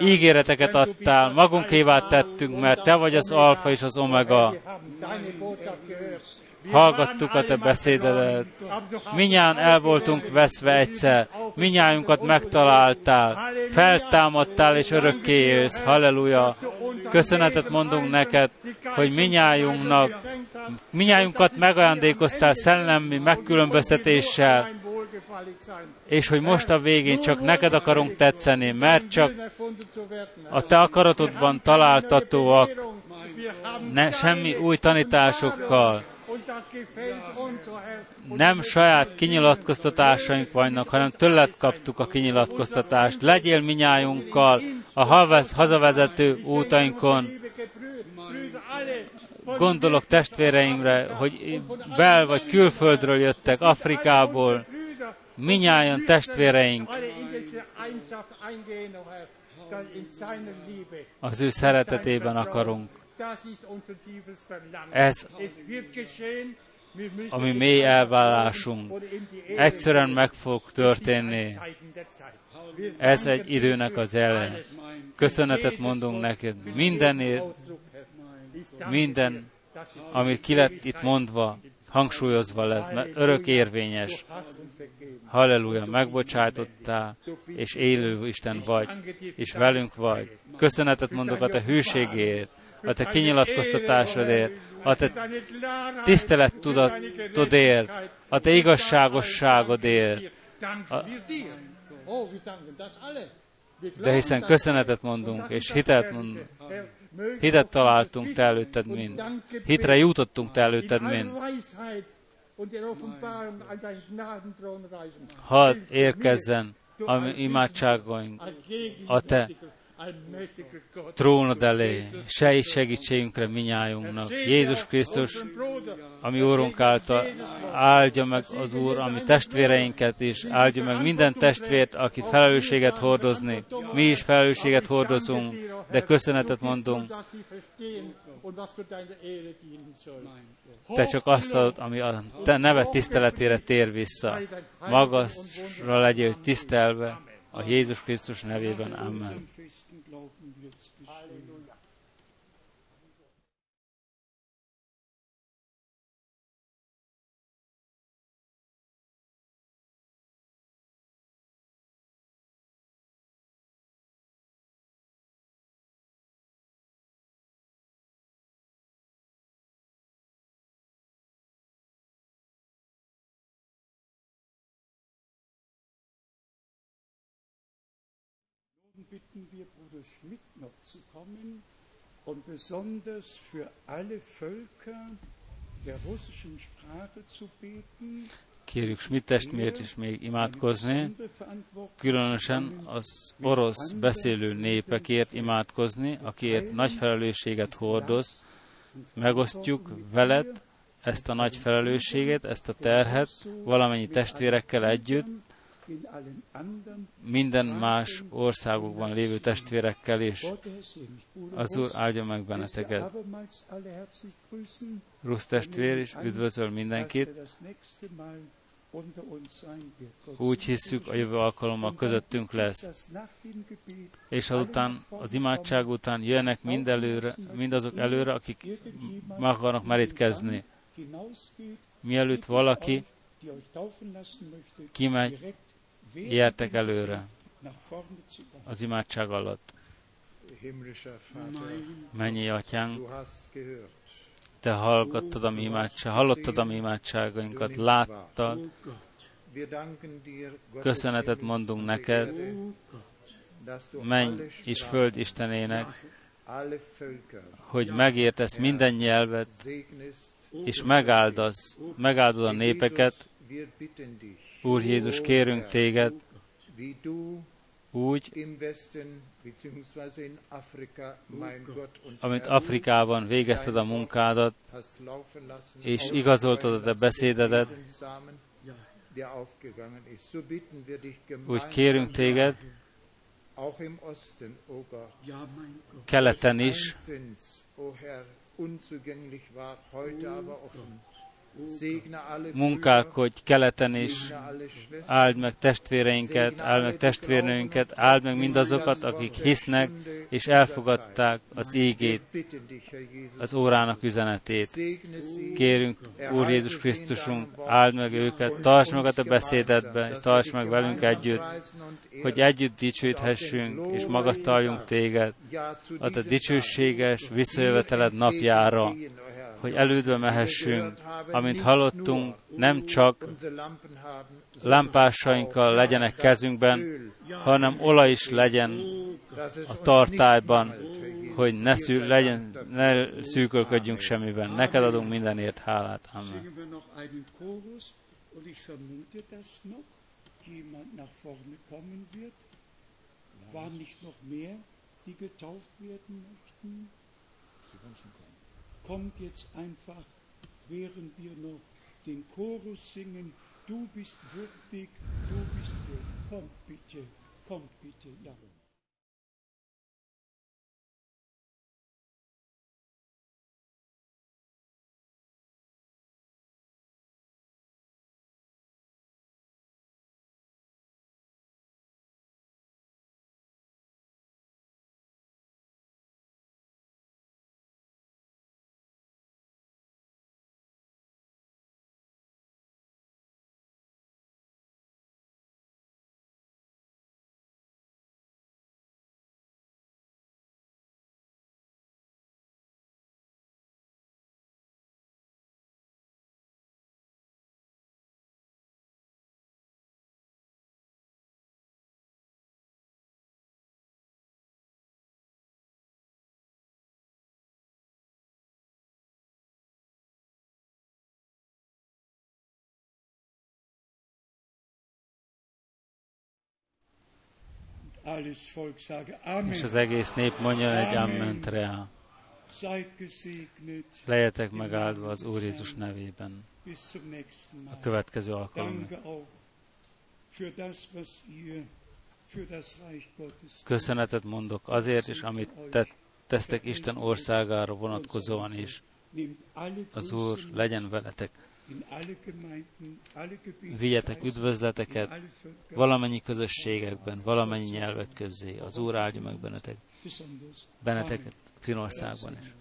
ígéreteket adtál, magunkévá tettünk, mert Te vagy az alfa és az omega hallgattuk a te beszédedet. Minnyáján el voltunk veszve egyszer, minnyájunkat megtaláltál, feltámadtál és örökké élsz. Halleluja! Köszönetet mondunk neked, hogy minnyájunknak, minnyájunkat megajándékoztál szellemi megkülönböztetéssel, és hogy most a végén csak neked akarunk tetszeni, mert csak a te akaratodban találtatóak, ne, semmi új tanításokkal, nem saját kinyilatkoztatásaink vannak, hanem tőled kaptuk a kinyilatkoztatást. Legyél minnyájunkkal a hazavezető útainkon. Gondolok testvéreimre, hogy bel vagy külföldről jöttek, Afrikából, minnyáján testvéreink. Az ő szeretetében akarunk. Ez ami mély elvállásunk. Egyszerűen meg fog történni. Ez egy időnek az eleje. Köszönetet mondunk neked mindenért, minden, ami ki lett itt mondva, hangsúlyozva lesz, mert örök érvényes. Halleluja, megbocsátottál, és élő Isten vagy, és velünk vagy. Köszönetet mondok a te hűségért, a te kinyilatkoztatásodért, a te tisztelet tudatodért, a te igazságosságodért. A, de hiszen köszönetet mondunk, és hitet mondunk. Hitet találtunk te előtted mind. Hitre jutottunk te előtted mind. Hadd érkezzen a imádságaink a te trónod elé, sej segítségünkre minnyájunknak. Jézus Krisztus, ami Úrunk által, áldja meg az Úr, ami testvéreinket is, áldja meg minden testvért, akit felelősséget hordozni. Mi is felelősséget hordozunk, de köszönetet mondunk. Te csak azt adod, ami a te neved tiszteletére tér vissza. Magasra legyél tisztelve a Jézus Krisztus nevében. Amen. Bitten wir Bruder Schmidt noch zu kommen und besonders für alle Völker der russischen Sprache zu beten. Kérjük Schmidt testvért is még imádkozni, különösen az orosz beszélő népekért imádkozni, akiért nagy felelősséget hordoz. Megosztjuk veled ezt a nagy felelősséget, ezt a terhet valamennyi testvérekkel együtt, minden más országokban lévő testvérekkel is. Az Úr áldja meg benneteket. Rusz testvér is üdvözöl mindenkit. Úgy hisszük, a jövő alkalommal közöttünk lesz. És azután, az imádság után jönnek mind előre, mindazok előre, akik meg akarnak merítkezni. Mielőtt valaki kimegy Ijedtek előre az imádság alatt. Mennyi atyánk, te hallgattad a mi imádság, hallottad a mi imádságainkat, láttad. Köszönetet mondunk neked, menj és föld Istenének, hogy megértesz minden nyelvet, és megáldasz, megáldod a népeket, Úr Jézus, kérünk téged, úgy, amit Afrikában végezted a munkádat, és igazoltad a te beszédedet, úgy kérünk téged, keleten is, munkálkodj keleten is, áld meg testvéreinket, áld meg testvérnőinket, áld meg mindazokat, akik hisznek és elfogadták az ígét, az órának üzenetét. Kérünk, Úr Jézus Krisztusunk, áld meg őket, tarts meg a te beszédedbe, és tarts meg velünk együtt, hogy együtt dicsőíthessünk és magasztaljunk téged a te dicsőséges visszajöveteled napjára, hogy elődbe mehessünk, amint hallottunk, nem csak lámpásainkkal legyenek kezünkben, hanem olaj is legyen a tartályban, hogy ne, szű, legyen, ne szűkölködjünk semmiben. Neked adunk mindenért hálát. Amen. Waren nicht noch mehr, die getauft werden möchten? Kommt jetzt einfach, während wir noch den Chorus singen, du bist würdig, du bist würdig. Kommt bitte, kommt bitte, ja. És az egész nép mondja egy amment rá. Lejetek megáldva az Úr Jézus nevében. A következő alkalommal. Köszönetet mondok azért is, amit te tesztek Isten országára vonatkozóan is. Az Úr legyen veletek vigyetek üdvözleteket valamennyi közösségekben, valamennyi nyelvek közé. Az Úr áldja meg bennetek, benneteket Finországban is.